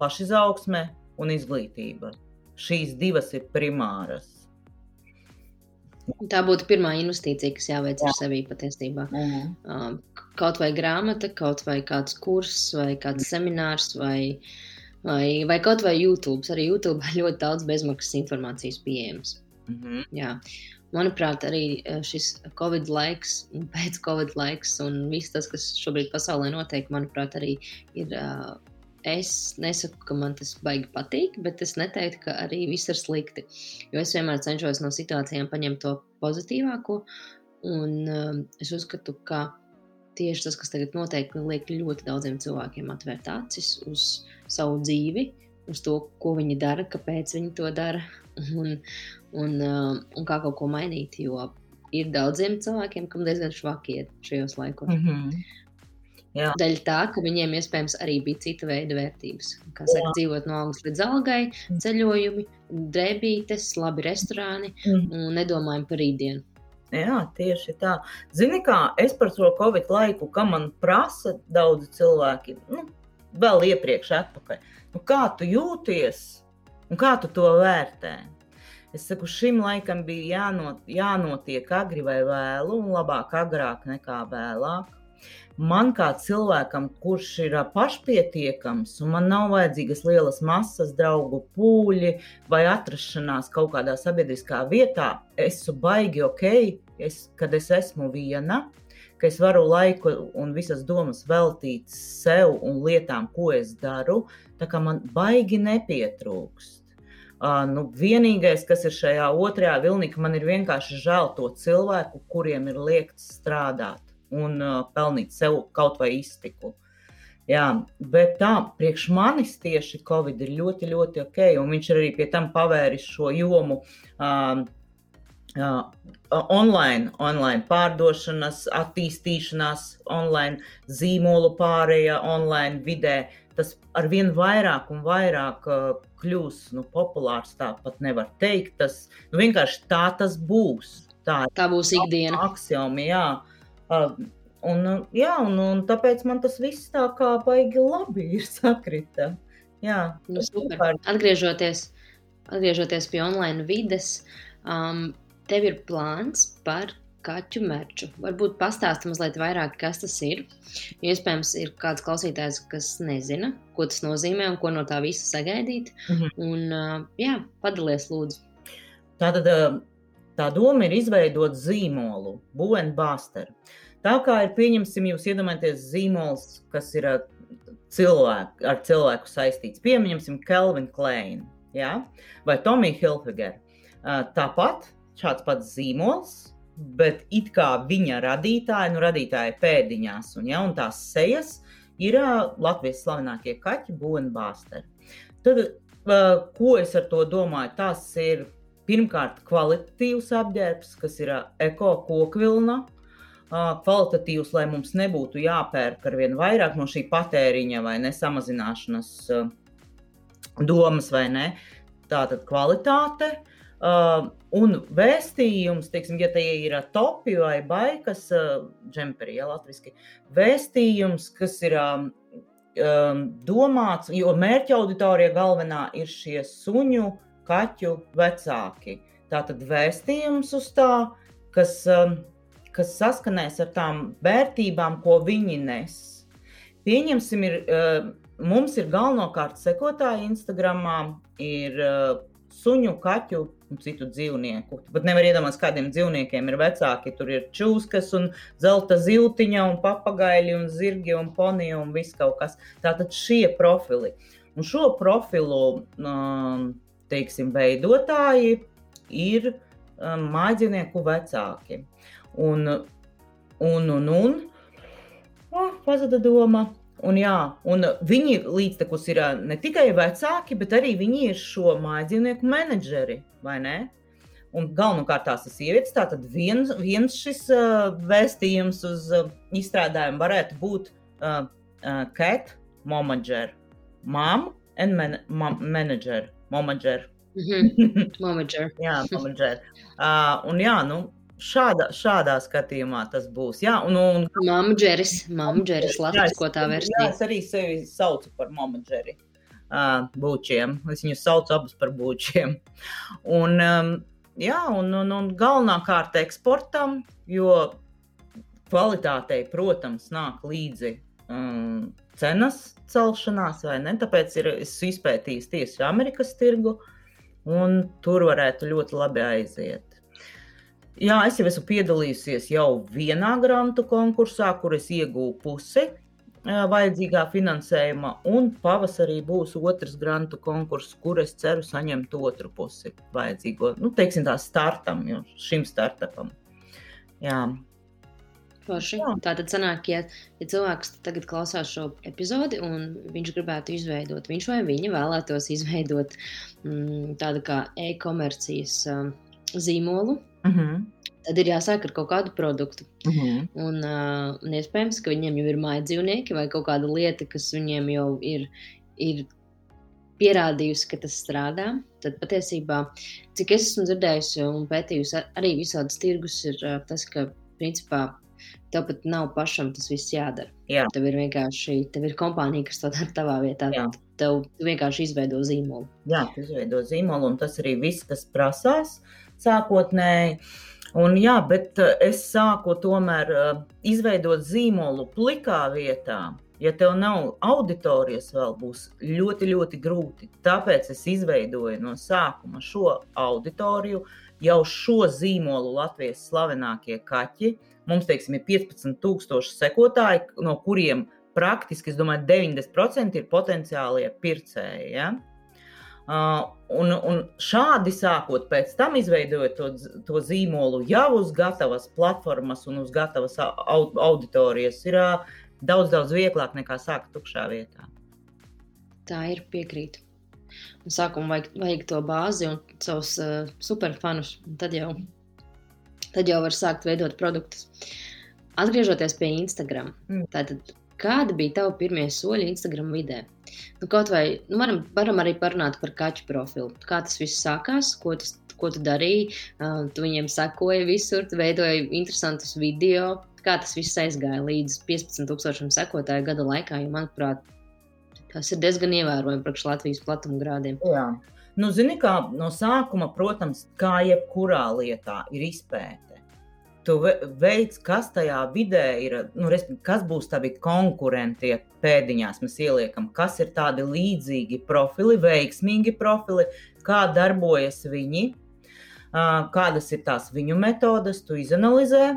pašizaugsme un izglītība. Šīs divas ir primāras. Tā būtu pirmā investīcija, kas jāveic Jā. ar sevi patiesībā. Uh -huh. Um, kaut vai grāmata, kaut vai kāds kurs, vai kāds seminārs, vai, vai, vai kaut vai YouTube. Arī YouTube [LAUGHS] ļoti daudz bezmaksas informācijas pieejams. Mhm. -huh. Jā manuprāt, arī eh, šis Covid laiks, pēc Covid laiks un viss tas, kas šobrīd pasaulē notiek, manuprāt, arī ir. Uh, es nesaku, ka man tas baigi patīk, bet es neteiktu, ka arī viss ir slikti. Jo es vienmēr cenšos no situācijām paņemt to pozitīvāko. Un uh, es uzskatu, ka tieši tas, kas tagad notiek, liek ļoti daudziem cilvēkiem atvērt acis uz savu dzīvi, uz to, ko viņi dara, kāpēc viņi to dara. Un, un, uh, un kā kaut ko mainīt. Jo ir daudziem cilvēkiem, kam diezgan švaki iet šajos laikos. Mm -hmm. Jā. Daļa tā, ka viņiem iespējams arī bija cita veida vērtības. Kā saka, Jā. dzīvot no algas līdz algai, mm. ceļojumi, drēbītes, labi restorāni mm. un nedomājam par rītdienu. Jā, tieši tā. Zini, kā es par šo Covid laiku, kā man prasa daudzi cilvēki, nu, vēl iepriekš, atpakaļ. Nu, kā tu jūties un kā tu to vērtē? Es saku, šim laikam bija jānot, jānotiek agri vai vēlu, un labāk agrāk nekā vēlāk. Man kā cilvēkam, kurš ir pašpietiekams, un man nav vajadzīgas lielas masas, draugu pūļi vai atrašanās kaut kādā sabiedriskā vietā, esmu baigi ok, es, kad es esmu viena, ka es varu laiku un visas domas veltīt sev un lietām, ko es daru, tā kā man baigi nepietrūkst. Uh, nu, vienīgais, kas ir šajā otrajā vilnī, man ir vienkārši žēl to cilvēku, kuriem ir liekts strādāt un uh, pelnīt sev kaut vai iztiku. Jā, bet tā, priekš manis tieši Covid ir ļoti, ļoti ok, un viņš ir arī pie tam pavēris šo jomu. Um, Uh, online, online pārdošanas, attīstīšanās, online zīmolu pārējā, online vidē. Tas ar vien vairāk un vairāk uh, kļūs nu, populārs. Tā pat nevar teikt. Tas nu, vienkārši tā tas būs. Tā, tā būs ikdiena. Aksiomi, jā. Uh, un, jā, un, un tāpēc man tas viss tā kā baigi labi ir [LAUGHS] sakrita. Jā, nu, super. Atgriežoties, atgriežoties pie online vides, um, tev ir plāns par kaķu mērķu. Varbūt pastāsti mazliet vairāk, kas tas ir. Iespējams, ir kāds klausītājs, kas nezina, ko tas nozīmē un ko no tā visa sagaidīt. -hmm. Un, jā, padalies, lūdzu. Tātad tā doma ir izveidot zīmolu, buļbuļsāļu. Tā kā ir pieņemsim, jūs iedomājaties zīmols, kas ir cilvēku, ar cilvēku saistīts. Pieņemsim, Kelvin Klein ja? vai Tomija Hilfiger. Tāpat šāds pats zīmols, bet it kā viņa radītāja, nu, radītāja pēdiņās, un, ja, un tās sejas ir Latvijas slavenākie kaķi, būvniecības. Tad, uh, ko es ar to domāju? Tas ir pirmkārt kvalitatīvs apģērbs, kas ir eko-kokvilna. Uh, kvalitatīvs, lai mums nebūtu jāpērk ar vien vairāk no šī patēriņa vai nesamazināšanas domas, vai ne? Tātad kvalitāte, uh, Uh, un vēstījums, teiksim, ja tie ir topi vai baigas, uh, džemperi, ja latviešu, vēstījums, kas ir um, um, domāts, jo mērķa auditorija galvenā ir šie suņu, kaķu vecāki. Tātad vēstījums uz tā, kas, um, kas saskanēs ar tām vērtībām, ko viņi nes. Pieņemsim, ir, uh, mums ir galvenokārt sekotāji Instagram, ir uh, suņu, kaķu citu dzīvnieku. Pat nevar iedomāties, kādiem dzīvniekiem ir vecāki. Tur ir čūskas, un zelta ziltiņa, un papagaili, un zirgi, un ponija, un viss kaut kas. Tātad šie profili. Un šo profilu um, teiksim, veidotāji ir um, mājdzīvnieku vecāki. Un, un, un, un oh, pazuda doma. Un, jā, un viņi līdztekus ir ne tikai vecāki, bet arī viņi ir šo mājdzīvnieku menedžeri, vai ne? Un galvenokārt tās ir sievietes. Tātad viens, viens šis uh, vēstījums uz uh, izstrādājumu varētu būt uh, uh, cat, momager, mom and man, mom, manager, momager. -hmm. [LAUGHS] momager. jā, momager. Uh, un jā, nu, šādā, šādā skatījumā tas būs. Jā, un, un... Māma Džeris, Māma Džeris, latviskotā versija. Jā, es arī sevi saucu par Māma Džeri. Uh, būčiem. Es viņus saucu abus par būčiem. Un, um, jā, un, un, un galvenokārt eksportam, jo kvalitātei, protams, nāk līdzi um, cenas celšanās, vai ne? Tāpēc ir izpētījis tieši Amerikas tirgu, un tur varētu ļoti labi aiziet. Jā, es jau esmu piedalījusies jau vienā grantu konkursā, kur es iegūstu pusi vajadzīgā finansējuma, un pavasarī būs otrs grantu konkurss, kur es ceru saņemt otru pusi vajadzīgo, nu, teiksim, tā startam, šim startupam. Jā. Forši. Tā tad sanāk, ja, ja cilvēks tagad klausās šo epizodi un viņš gribētu izveidot, viņš vai viņa vēlētos izveidot mm, tādu kā e-komercijas um, zīmolu, Uh mhm. -huh. Tad ir jāsāk ar kaut kādu produktu. Uh mhm. -huh. un, uh, un iespējams, ka viņiem jau ir mājas dzīvnieki vai kaut kāda lieta, kas viņiem jau ir, ir pierādījusi, ka tas strādā. Tad patiesībā, cik es esmu dzirdējusi un pētījusi, arī visādas tirgus ir uh, tas, ka principā tev pat nav pašam tas viss jādara. Jā. Tev ir vienkārši tev ir kompānija, kas to dara tavā vietā. Jā. Tev vienkārši izveido zīmolu. Jā, izveido zīmolu, un tas arī viss, kas prasās. Uh, sākotnēji. Un, jā, bet eh, es sāku tomēr eh, izveidot zīmolu plikā vietā. Ja tev nav auditorijas, vēl būs ļoti, ļoti grūti. Tāpēc es izveidoju no sākuma šo auditoriju, jau šo zīmolu Latvijas slavenākie kaķi. Mums, teiksim, ir 15,000 sekotāji, no kuriem praktiski, es domāju, 90% ir potenciālie pircēji. Ja? Uh, un, un šādi sākot, pēc tam izveidojot to, to zīmolu jau uz gatavas platformas un uz gatavas auditorijas, ir uh, daudz, daudz vieglāk nekā sākt tukšā vietā. Tā ir piekrīta. Sākumā vajag, vajag to bāzi un savus uh, superfanus, un tad jau, tad jau var sākt veidot produktus. Atgriežoties pie Instagram, mm. tātad Kādi bija tavi pirmie soļi Instagram vidē? Nu, kaut vai nu, varam, varam arī parunāt par kaķu profilu. Kā tas viss sākās, ko, tas, ko tu darīji? Uh, tu viņiem sekoji visur, veidoji interesantus video. Kā tas viss aizgāja līdz 15,000 sekotāju gada laikā? Jo, manuprāt, tas ir diezgan ievērojami priekš Latvijas platumgrādiem. Jā. Nu, zini, kā no sākuma, protams, kā jebkurā lietā, ir izpēte. Tu veids, kas tajā vidē ir, nu, kas būs tavi konkurenti, pēdiņās mēs ieliekam, kas ir tādi līdzīgi profili, veiksmīgi profili, kā darbojas viņi, kādas ir tās viņu metodas, tu izanalizē.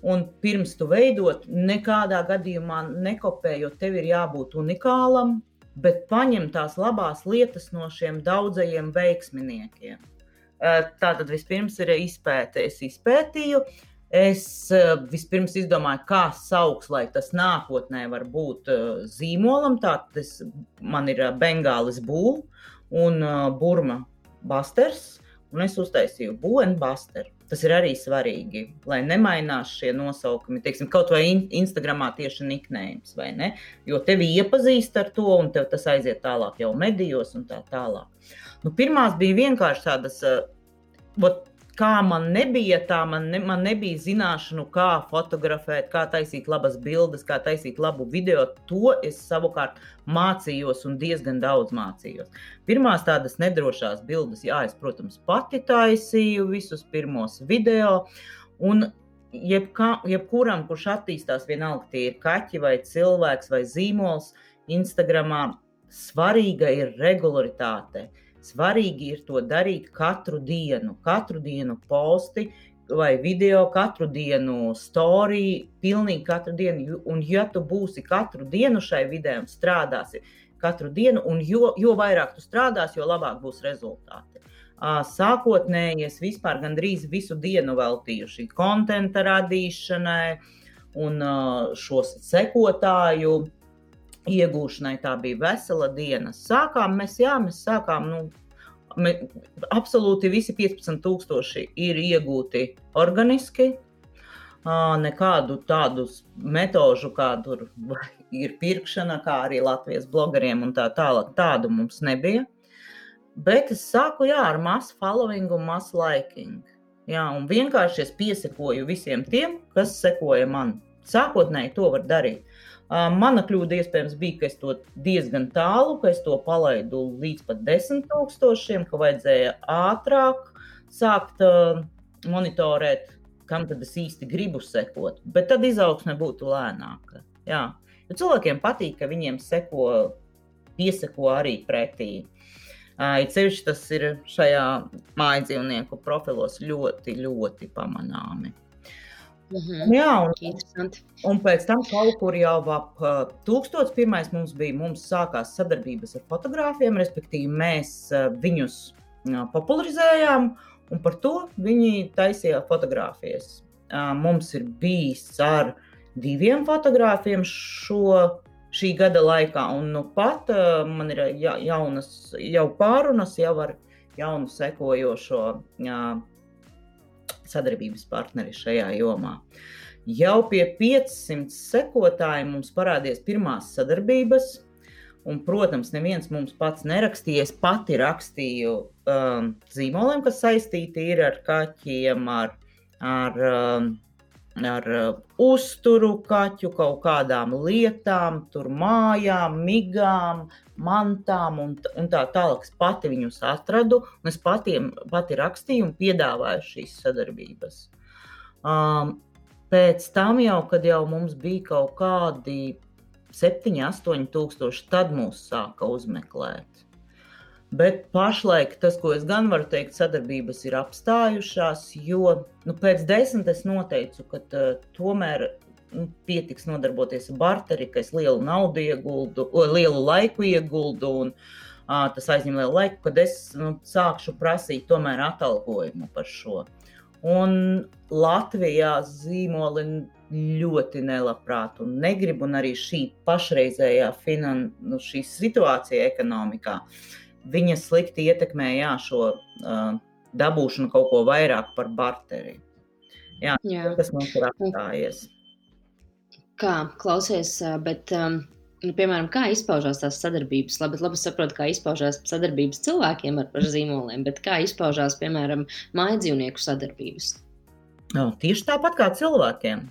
Un pirms tu veidot, nekādā gadījumā nekopē, jo tev ir jābūt unikālam, bet paņem tās labās lietas no šiem daudzajiem veiksminiekiem. Tātad vispirms ir izpēte. Es izpētīju, uh, Es uh, vispirms izdomāju, kā saukt, lai tas nākotnē var būt uh, zīmolam. Tātad man ir uh, Bengālis būvs un Burma busters, un es uztaisīju būvenu busteru. Tas ir arī svarīgi, lai nemainās šie nosaukumi. Teiksim, kaut vai in Instagramā tieši niknējums, vai ne? Jo tevi iepazīst ar to, un tev tas aiziet tālāk jau medijos un tā tālāk. Nu, pirmās bija vienkārši tādas, uh, kā man nebija, tā man, ne, man nebija zināšanu, kā fotografēt, kā taisīt labas bildes, kā taisīt labu video. To es savukārt mācījos un diezgan daudz mācījos. Pirmās tādas nedrošās bildes, jā, es, protams, pati taisīju visus pirmos video. Un jebkā, jebkuram, kurš attīstās, vienalga tie ir kaķi vai cilvēks vai zīmols, Instagramā, svarīga ir regularitāte. Svarīgi ir to darīt katru dienu, katru dienu posti vai video, katru dienu storiju, pilnīgi katru dienu. Un, ja tu būsi katru dienu šai vidē un strādāsi katru dienu, un jo, jo vairāk tu strādāsi, jo labāk būs rezultāti. Sākotnēji es vispār gandrīz visu dienu veltīju šī konta radīšanai un šo sekotāju iegūšanai tā bija vesela diena. Sākām mēs, jā, mēs sākām, nu, me, absolūti visi 15,000 ir iegūti organiski. Nekādu tādu metožu, kāda ir pirkšana, kā arī Latvijas blogeriem un tā tālāk, tādu mums nebija. Bet es sāku jā, ar masu following un masu liking. Jā, un vienkārši es piesakoju visiem tiem, kas sekoja man. Sākotnēji to var darīt. Mana kļūda iespējams bija, ka es to diezgan tālu, ka es to palaidu līdz pat desmit tūkstošiem, ka vajadzēja ātrāk sākt monitorēt, kam tad es īsti gribu sekot. Bet tad izaugsme būtu lēnāka. Jā. Jo cilvēkiem patīk, ka viņiem seko, pieseko arī pretī. It sevišķi tas ir šajā mājas dzīvnieku profilos ļoti, ļoti pamanāmi. Mm -hmm. Jā, un, un pēc tam kaut kur jau ap uh, tūkstots pirmais mums bija, mums sākās sadarbības ar fotogrāfiem, respektīvi mēs uh, viņus uh, popularizējām, un par to viņi taisīja fotogrāfijas. Mums ir bijis ar diviem fotogrāfiem šo šī gada laikā, un nu pat man ir ja, jaunas, jau pārunas jau ar jaunu sekojošo uh, sadarbības partneri šajā jomā. Jau pie 500 sekotājiem mums parādījās pirmās sadarbības. Un, protams, neviens mums pats nerakstīja. Es pati rakstīju um, zīmoliem, kas saistīti ar kaķiem, ar, ar um, ar uh, uzturu kaķu, kaut kādām lietām, tur mājām, migām, mantām un, un tā tālāk. Es pati viņus atradu, un es patiem, pati rakstīju un piedāvāju šīs sadarbības. Um, pēc tam jau, kad jau mums bija kaut kādi 7, 8 tūkstoši, tad mūs sāka uzmeklēt. Bet pašlaik tas, ko es gan varu teikt, sadarbības ir apstājušās, jo nu, pēc desmit es noteicu, ka uh, tomēr pietiks nodarboties ar barteri, ka es lielu naudu ieguldu, lielu laiku ieguldu, un uh, tas aizņem lielu laiku, kad es nu, sākšu prasīt tomēr atalgojumu par šo. Un Latvijā zīmoli ļoti nelabprāt un negrib, un arī šī pašreizējā finan, nu, šī situācija ekonomikā. Viņa slikti ietekmē jā, šo uh, dabūšanu kaut ko vairāk par barteri. Jā, jā. Tas mums ir atstājies. Kā klausies, bet, um, nu, piemēram, kā izpaužās tās sadarbības? Labi, labi saprotu, kā izpaužās sadarbības cilvēkiem ar, ar zīmoliem, bet kā izpaužās, piemēram, mājas dzīvnieku sadarbības? No, tieši tāpat kā cilvēkiem.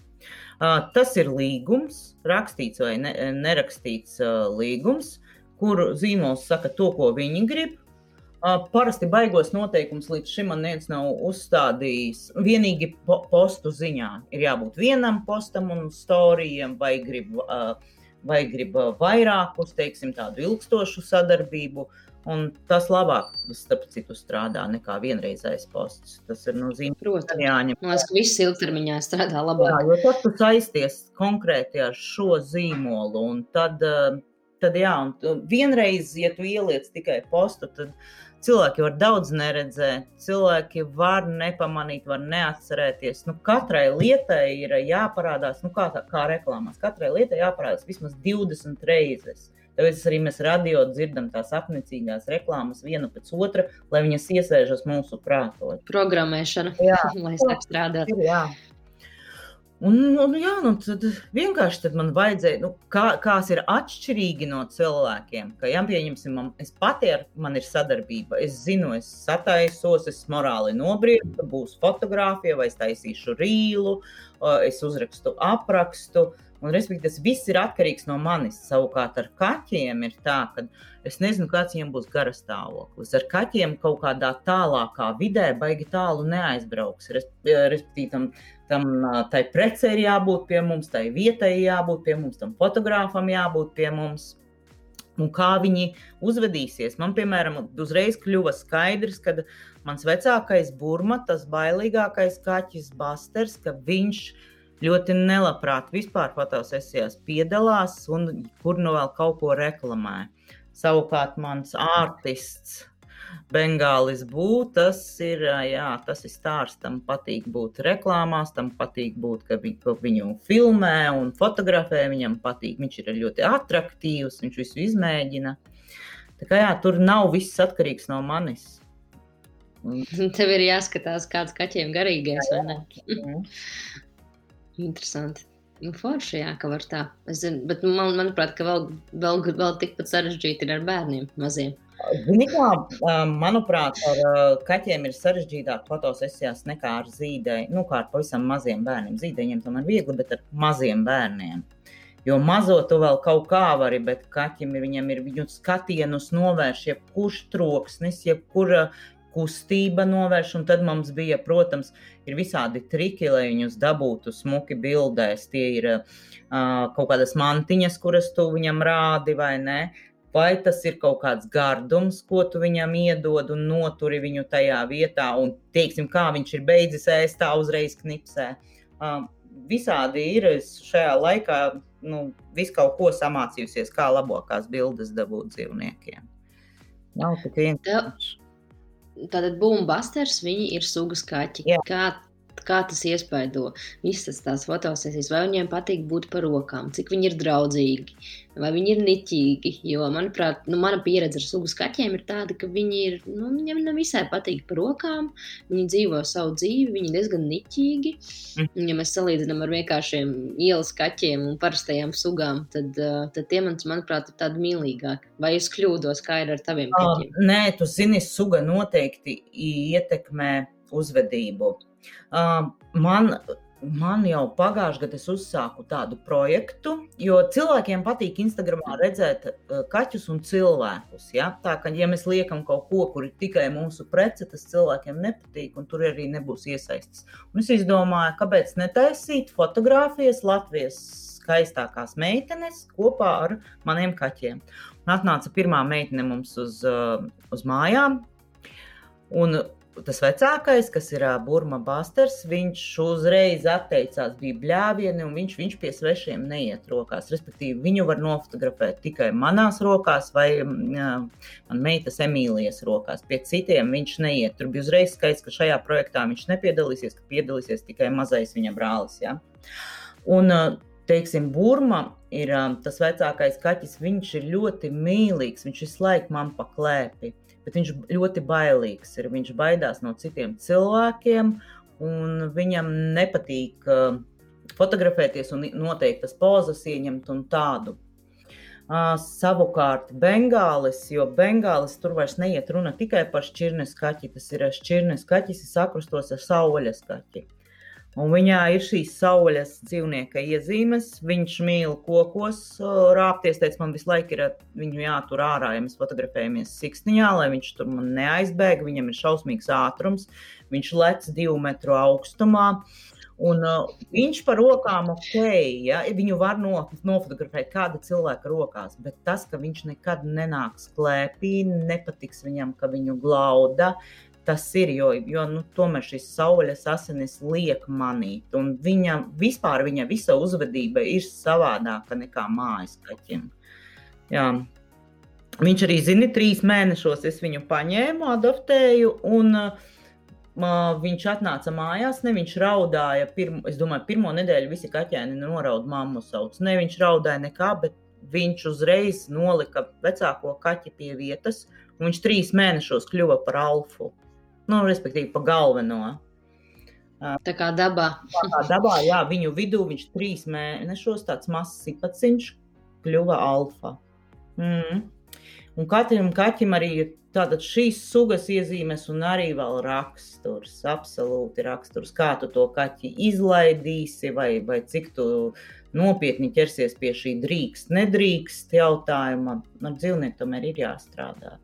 Uh, tas ir līgums, rakstīts vai ne, nerakstīts uh, līgums. Kur zīmols saka to, ko viņi grib. Parasti baigos noteikumus līdz šim man neviens nav uzstādījis. Vienīgi po postu ziņā ir jābūt vienam postam un storijam, vai grib, vai grib vairākus, teiksim, tādu ilgstošu sadarbību. Un tas labāk, starp citu, strādā nekā vienreizējais posts. Tas ir nozīmīgi. Protams, jāņem. Man liekas, ka viss ilgtermiņā strādā labāk. Jā, jo tad tu saisties konkrēti ar šo zīmolu. Un tad, tad jā, un vienreiz, ja tu ieliec tikai postu, tad Cilvēki var daudz neredzēt, cilvēki var nepamanīt, var neatcerēties. Nu, katrai lietai ir jāparādās, nu, kā, tā, kā reklāmās. Katrai lietai jāparādās vismaz 20 reizes. Tāpēc arī mēs radio dzirdam tās apnicīgās reklāmas vienu pēc otra, lai viņas iesēžas mūsu prātos. Programmēšana, jā, [LAUGHS] lai sāk strādāt. Un, un, jā, nu, tad vienkārši tad man vajadzēja, nu, kā, kas ir atšķirīgi no cilvēkiem. Ka, ja pieņemsim, man, es pati ar mani ir sadarbība, es zinu, es sataisos, es morāli nobriedu, būs fotografija, vai es taisīšu rīlu, es uzrakstu aprakstu. Un, respektīvi, tas viss ir atkarīgs no manis. Savukārt ar kaķiem ir tā, ka es nezinu, kāds viņiem būs gara stāvoklis. Ar kaķiem kaut kādā tālākā vidē baigi tālu neaizbrauks. Respektīvi, tam tam tai precei ir jābūt pie mums, tai vietai jābūt pie mums, tam fotogrāfam jābūt pie mums. Un kā viņi uzvedīsies. Man, piemēram, uzreiz kļuva skaidrs, ka mans vecākais burma, tas bailīgākais kaķis Basters, ka viņš ļoti nelabprāt vispār fotosesijās piedalās un kur nu vēl kaut ko reklamē. Savukārt mans ārtists Bengālis būt, tas ir, jā, tas ir stārs, tam patīk būt reklāmās, tam patīk būt, ka, vi, ka viņu filmē un fotografē, viņam patīk, viņš ir ļoti attraktīvs, viņš visu izmēģina. Tā kā jā, tur nav viss atkarīgs no manis. [LAUGHS] Tev ir jāskatās, kāds kaķiem garīgais, vai ne? [LAUGHS] Interesanti. Nu, forši, jā, ka var tā. Es zinu, bet man, manuprāt, ka vēl, vēl, vēl tikpat sarežģīti ir ar bērniem maziem. Zini, kā, manuprāt, ar kaķiem ir sarežģītāk fotosesijās nekā ar zīdaiņiem. Nu, kā ar pavisam maziem bērniem. Zīdaiņiem tomēr viegli, bet ar maziem bērniem. Jo mazo tu vēl kaut kā vari, bet kaķim viņam ir viņu skatienus novērš, jebkurš troksnis, jebkura kustība novērš. Un tad mums bija, protams, ir visādi triki, lai viņus dabūtu smuki bildēs. Tie ir uh, kaut kādas mantiņas, kuras tu viņam rādi vai ne. Vai tas ir kaut kāds gardums, ko tu viņam iedod un noturi viņu tajā vietā, un teiksim, kā viņš ir beidzis ēst, tā uzreiz knipsē. Um, visādi ir šajā laikā, nu, visu kaut ko samācījusies, kā labākās bildes dabūt dzīvniekiem. Nav tik vienkārši. Tātad bumbasters, viņi ir sugas kaķi. Jā. Kā kā tas iespaido visas tās fotosesijas, vai viņiem patīk būt par rokām, cik viņi ir draudzīgi, vai viņi ir niķīgi. Jo, manuprāt, nu, mana pieredze ar sugas kaķiem ir tāda, ka viņi ir, nu, viņiem nevisai patīk par rokām, viņi dzīvo savu dzīvi, viņi ir diezgan niķīgi. Mm. Ja mēs salīdzinām ar vienkāršiem ielas kaķiem un parastajām sugām, tad, tad tie, man, manuprāt, ir tādi mīlīgāki. Vai es kļūdos, kā ir ar taviem kaķiem? Nē, tu zini, suga noteikti ietekmē uzvedību. Man, man jau pagājušajā gadā es uzsāku tādu projektu, jo cilvēkiem patīk Instagramā redzēt kaķus un cilvēkus. Ja? Tā kā ja mēs liekam kaut ko, kur ir tikai mūsu prece, tas cilvēkiem nepatīk, un tur arī nebūs iesaistīts. Es izdomāju, kāpēc netaisīt fotogrāfijas Latvijas skaistākās meitenes kopā ar maniem kaķiem. Un atnāca pirmā meitene mums uz, uz mājām. Un tas vecākais, kas ir Burma Basters, viņš uzreiz atteicās, bija bļāvieni, un viņš, viņš pie svešiem neiet rokās. Respektīvi, viņu var nofotografēt tikai manās rokās vai man meitas Emīlijas rokās. Pie citiem viņš neiet. Tur bija uzreiz skaidrs, ka šajā projektā viņš nepiedalīsies, ka piedalīsies tikai mazais viņa brālis. Ja? Un, teiksim, Burma ir tas vecākais kaķis. Viņš ir ļoti mīlīgs, viņš visu laiku man paklēpi bet viņš ļoti bailīgs ir. Viņš baidās no citiem cilvēkiem, un viņam nepatīk uh, fotografēties un noteiktas pozas ieņemt un tādu. Uh, savukārt, Bengālis, jo Bengālis tur vairs neiet runa tikai par šķirnes kaķi, tas ir šķirnes kaķis, kas sakrustos ar saules kaķi. Un viņā ir šīs saules dzīvnieka iezīmes. Viņš mīl kokos rāpties. Teica, man visu laiku ir viņu jātur ārā, ja mēs fotografējamies siksniņā, lai viņš tur man neaizbēg. Viņam ir šausmīgs ātrums. Viņš lec divu metru augstumā. Un, uh, viņš par rokām ok, ja viņu var no, nofotografēt kāda cilvēka rokās, bet tas, ka viņš nekad nenāks klēpī, nepatiks viņam, ka viņu glauda, tas ir, jo, jo nu, tomēr šis saules asinis liek manīt. Un viņa vispār viņa visa uzvedība ir savādāka nekā mājas kaķim. Jā. Viņš arī zina, trīs mēnešos es viņu paņēmu, adoptēju, un uh, viņš atnāca mājās. Ne viņš raudāja, pirmo, es domāju, pirmo nedēļu visi kaķēni noraud mammu sauc. Ne viņš raudāja nekā, bet viņš uzreiz nolika vecāko kaķi pie vietas, viņš trīs mēnešos kļuva par alfu nu, respektīvi, pa galveno. Tā kā dabā. [LAUGHS] Tā kā dabā, jā, viņu vidū viņš trīs mēnešos tāds mazs sipaciņš kļuva alfa. Mm. Un katram kaķim arī ir tātad šīs sugas iezīmes un arī vēl raksturs, absolūti raksturs, kā tu to kaķi izlaidīsi vai, vai cik tu nopietni ķersies pie šī drīkst, nedrīkst jautājuma. Ar dzīvnieku tomēr ir jāstrādā.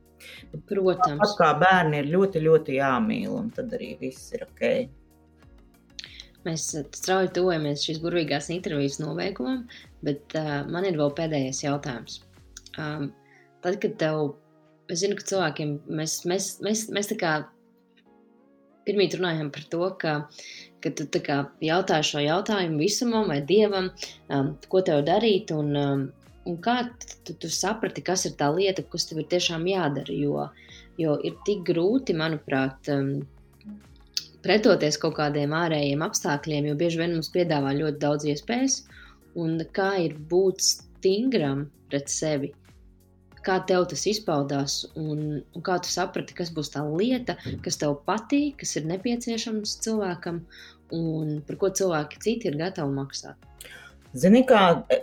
Protams. Tāpat kā bērni ir ļoti, ļoti jāmīl, un tad arī viss ir ok. Mēs eh, strauji tuvojamies šīs burvīgās intervijas nobeigumam, bet uh, man ir vēl pēdējais jautājums. Um, tad, kad tev, es zinu, ka cilvēkiem mēs, mēs, mēs, mēs tā kā pirmīt runājam par to, ka, ka tu jautā šo jautājumu visumam vai dievam, um, ko tev darīt, un, um, un kā tu, tu saprati, kas ir tā lieta, kas tev ir tiešām jādara. Jo, jo ir tik grūti, manuprāt, um, pretoties kaut kādiem ārējiem apstākļiem, jo bieži vien mums piedāvā ļoti daudz iespējas, un kā ir būt stingram pret sevi. Kā tev tas izpaudās, un, un kā tu saprati, kas būs tā lieta, kas tev patīk, kas ir nepieciešams cilvēkam, un par ko cilvēki citi ir gatavi maksāt? Zini, kā,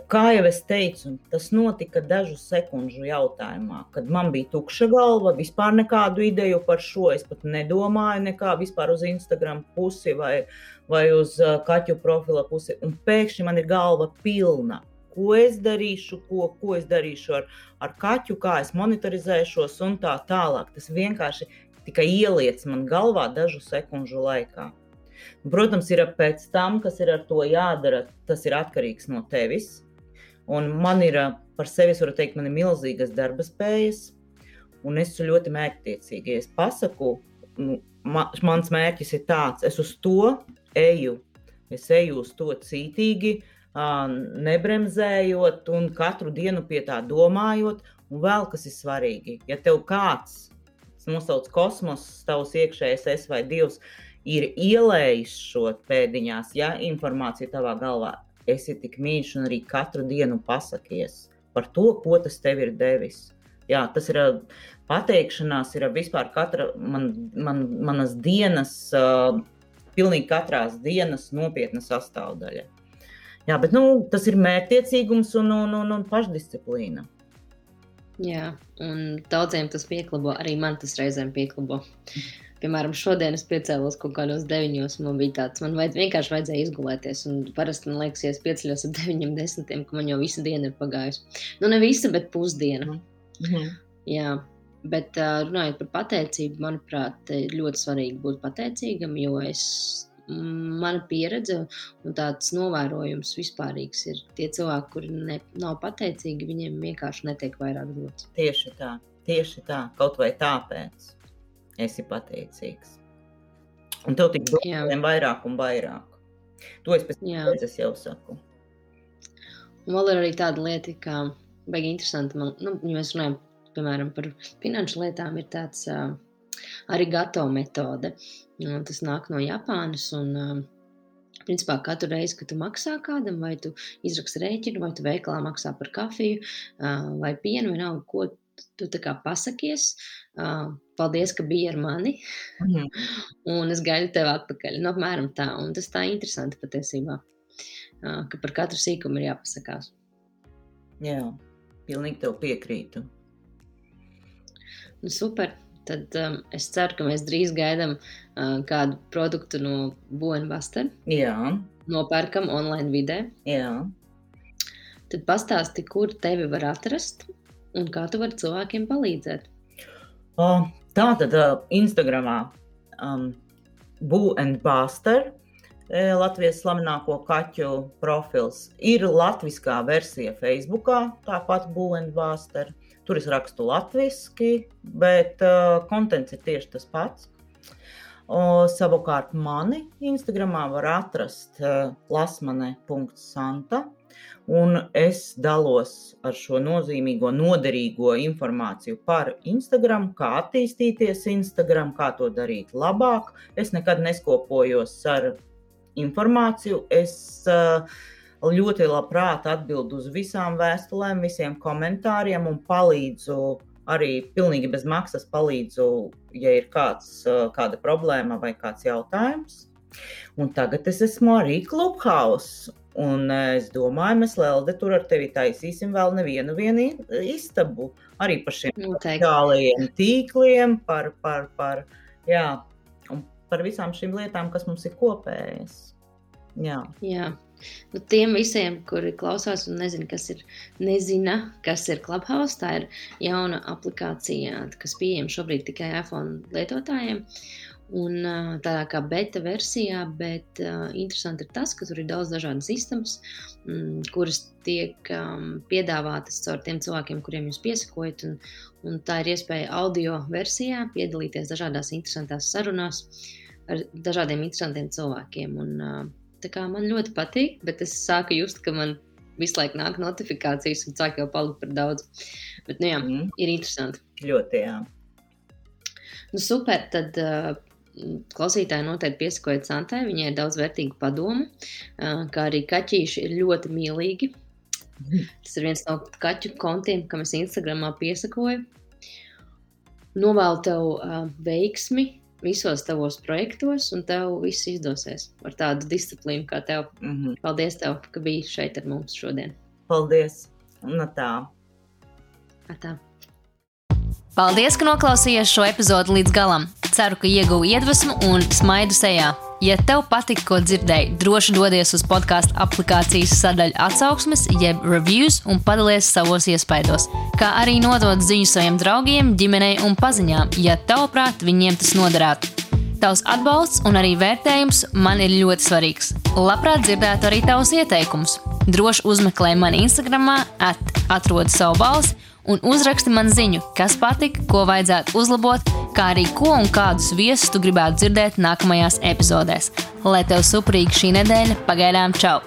kā jau es teicu, tas notika dažu sekundžu jautājumā, kad man bija tukša galva, vispār nekādu ideju par šo. Es pat nedomāju nekā vispār uz Instagram pusi vai, vai uz uh, kaķu profila pusi. Un pēkšņi man ir galva pilna. Ko es darīšu, ko, ko es darīšu ar, ar kaķu, kā es monitorizēšos un tā tālāk. Tas vienkārši tikai ieliec man galvā dažu sekundžu laikā. Protams, ir pēc tam, kas ir ar to jādara, tas ir atkarīgs no tevis. Un man ir par sevi, varu teikt, man ir milzīgas darba spējas, un es esmu ļoti mērķtiecīga. Ja es pasaku, nu, ma, mans mērķis ir tāds, es uz to eju, es eju uz to cītīgi, nebremzējot un katru dienu pie tā domājot. Un vēl kas ir svarīgi, ja tev kāds nosauc kosmos, tavs iekšējais es vai divs, ir ielējis šo pēdiņās, ja informācija tavā galvā, esi tik mīļš un arī katru dienu pasakies par to, ko tas tev ir devis. Jā, tas ir pateikšanās, ir vispār katra man, man, manas dienas, uh, pilnīgi katrās dienas nopietna sastāvdaļa. Jā, bet nu, tas ir mērķtiecīgums un, un, un, un pašdisciplīna. Jā, un daudziem tas pieklabo, arī man tas reizēm pieklabo. Piemēram, šodien es piecēlos kaut kādos deviņos, man bija tāds, man vajadz, vienkārši vajadzēja izgulēties. Un parasti man liekas, ja es pieceļos ar deviņiem, desmitiem, ka man jau visa diena ir pagājusi. Nu, ne visa, bet pusdiena. Mm -hmm. Jā, bet runājot par pateicību, manuprāt, ir ļoti svarīgi būt pateicīgam, jo es mana pieredze un tāds novērojums vispārīgs ir tie cilvēki, kuri ne, nav pateicīgi, viņiem vienkārši netiek vairāk dots. Tieši tā, tieši tā, kaut vai tāpēc esi pateicīgs. Un tev tik vien vairāk un vairāk. To es pēc tam jau saku. Un vēl ir arī tāda lieta, ka baigi interesanti, man, nu, ja mēs runājam, piemēram, par finanšu lietām, ir tāds uh, arī gato metode. Un tas nāk no Japānas un uh, Principā katru reizi, kad tu maksā kādam, vai tu izraksti rēķinu, vai tu veikalā maksā par kafiju vai pienu, vienalga, ko tu tā kā pasakies, uh, paldies, ka biji ar mani, mm. un es gaidu tevi atpakaļ. Nu, apmēram tā, un tas tā interesanti patiesībā, uh, ka par katru sīkumu ir jāpasakās. Jā, pilnīgi tev piekrītu. Nu, super. tad um, es ceru, ka mēs drīz gaidām uh, kādu produktu no Buenbuster. Jā. Nopērkam online vidē. Jā. Tad pastāsti, kur tevi var atrast un kā tu vari cilvēkiem palīdzēt. Uh, tā tad uh, Instagramā um, Buenbuster. Latvijas slavenāko kaķu profils. Ir latviskā versija Facebook, tāpat Buenbuster. Tur es rakstu latviešu, bet uh, kontents ir tieši tas pats. O, savukārt mani Instagramā var atrast uh, lasmane.santa, un es dalos ar šo nozīmīgo, noderīgo informāciju par Instagram, kā attīstīties Instagram, kā to darīt labāk. Es nekad neskopojos ar informāciju. Es uh, ļoti labprāt atbildu uz visām vēstulēm, visiem komentāriem un palīdzu arī pilnīgi bez maksas palīdzu, ja ir kāds, kāda problēma vai kāds jautājums. Un tagad es esmu arī Clubhouse. Un es domāju, mēs Lelde tur ar tevi taisīsim vēl nevienu istabu. Arī par šiem sociālajiem tīkliem, par, par, par, jā, par visām šīm lietām, kas mums ir kopējas. Jā. jā. Nu, tiem visiem, kuri klausās un nezina, kas ir, nezina, kas ir Clubhouse, tā ir jauna aplikācija, kas pieejama šobrīd tikai iPhone lietotājiem. Un tādā kā beta versijā, bet uh, interesanti ir tas, ka tur ir daudz dažādas sistēmas, mm, kuras tiek um, piedāvātas caur tiem cilvēkiem, kuriem jūs piesakojat. Un, un tā ir iespēja audio versijā piedalīties dažādās interesantās sarunās ar dažādiem interesantiem cilvēkiem. Un, uh, man ļoti patīk, bet es sāku just, ka man visu laiku nāk notifikācijas un sāk jau palikt par daudz. Bet, nu jā, mm. ir interesanti. Ļoti, jā. Nu, super, tad uh, klausītāji noteikti piesakojiet Santai. Viņai ir daudz vērtīgu padomu, kā arī kaķīši ir ļoti mīlīgi. Tas ir viens no kaķu kontiem, kam es Instagramā piesakoju. Novēlu tev veiksmi visos tavos projektos, un tev viss izdosies ar tādu disciplīnu kā tev. Mm -hmm. Paldies, tev, ka biji šeit ar mums šodien. Paldies! Un tā! Atā. Paldies, ka noklausījāties šo epizodi līdz galam. Ceru, ka ieguvu iedvesmu un smaidu sejā. Ja tev patika, ko dzirdēji, droši dodies uz podkāstu aplikācijas sadaļu atsauksmes, jeb reviews un padalies savos iespaidos. Kā arī nodot ziņu saviem draugiem, ģimenei un paziņām, ja tavuprāt viņiem tas noderētu. Tavs atbalsts un arī vērtējums man ir ļoti svarīgs. Labprāt dzirdētu arī tavus ieteikumus. Droši uzmeklē mani Instagram, atrod savu balsi un uzraksti man ziņu, kas patika, ko vajadzētu uzlabot, kā arī ko un kādus viesus tu gribētu dzirdēt nākamajās epizodēs. Lai tev suprīgi šī nedēļa, pagaidām čau!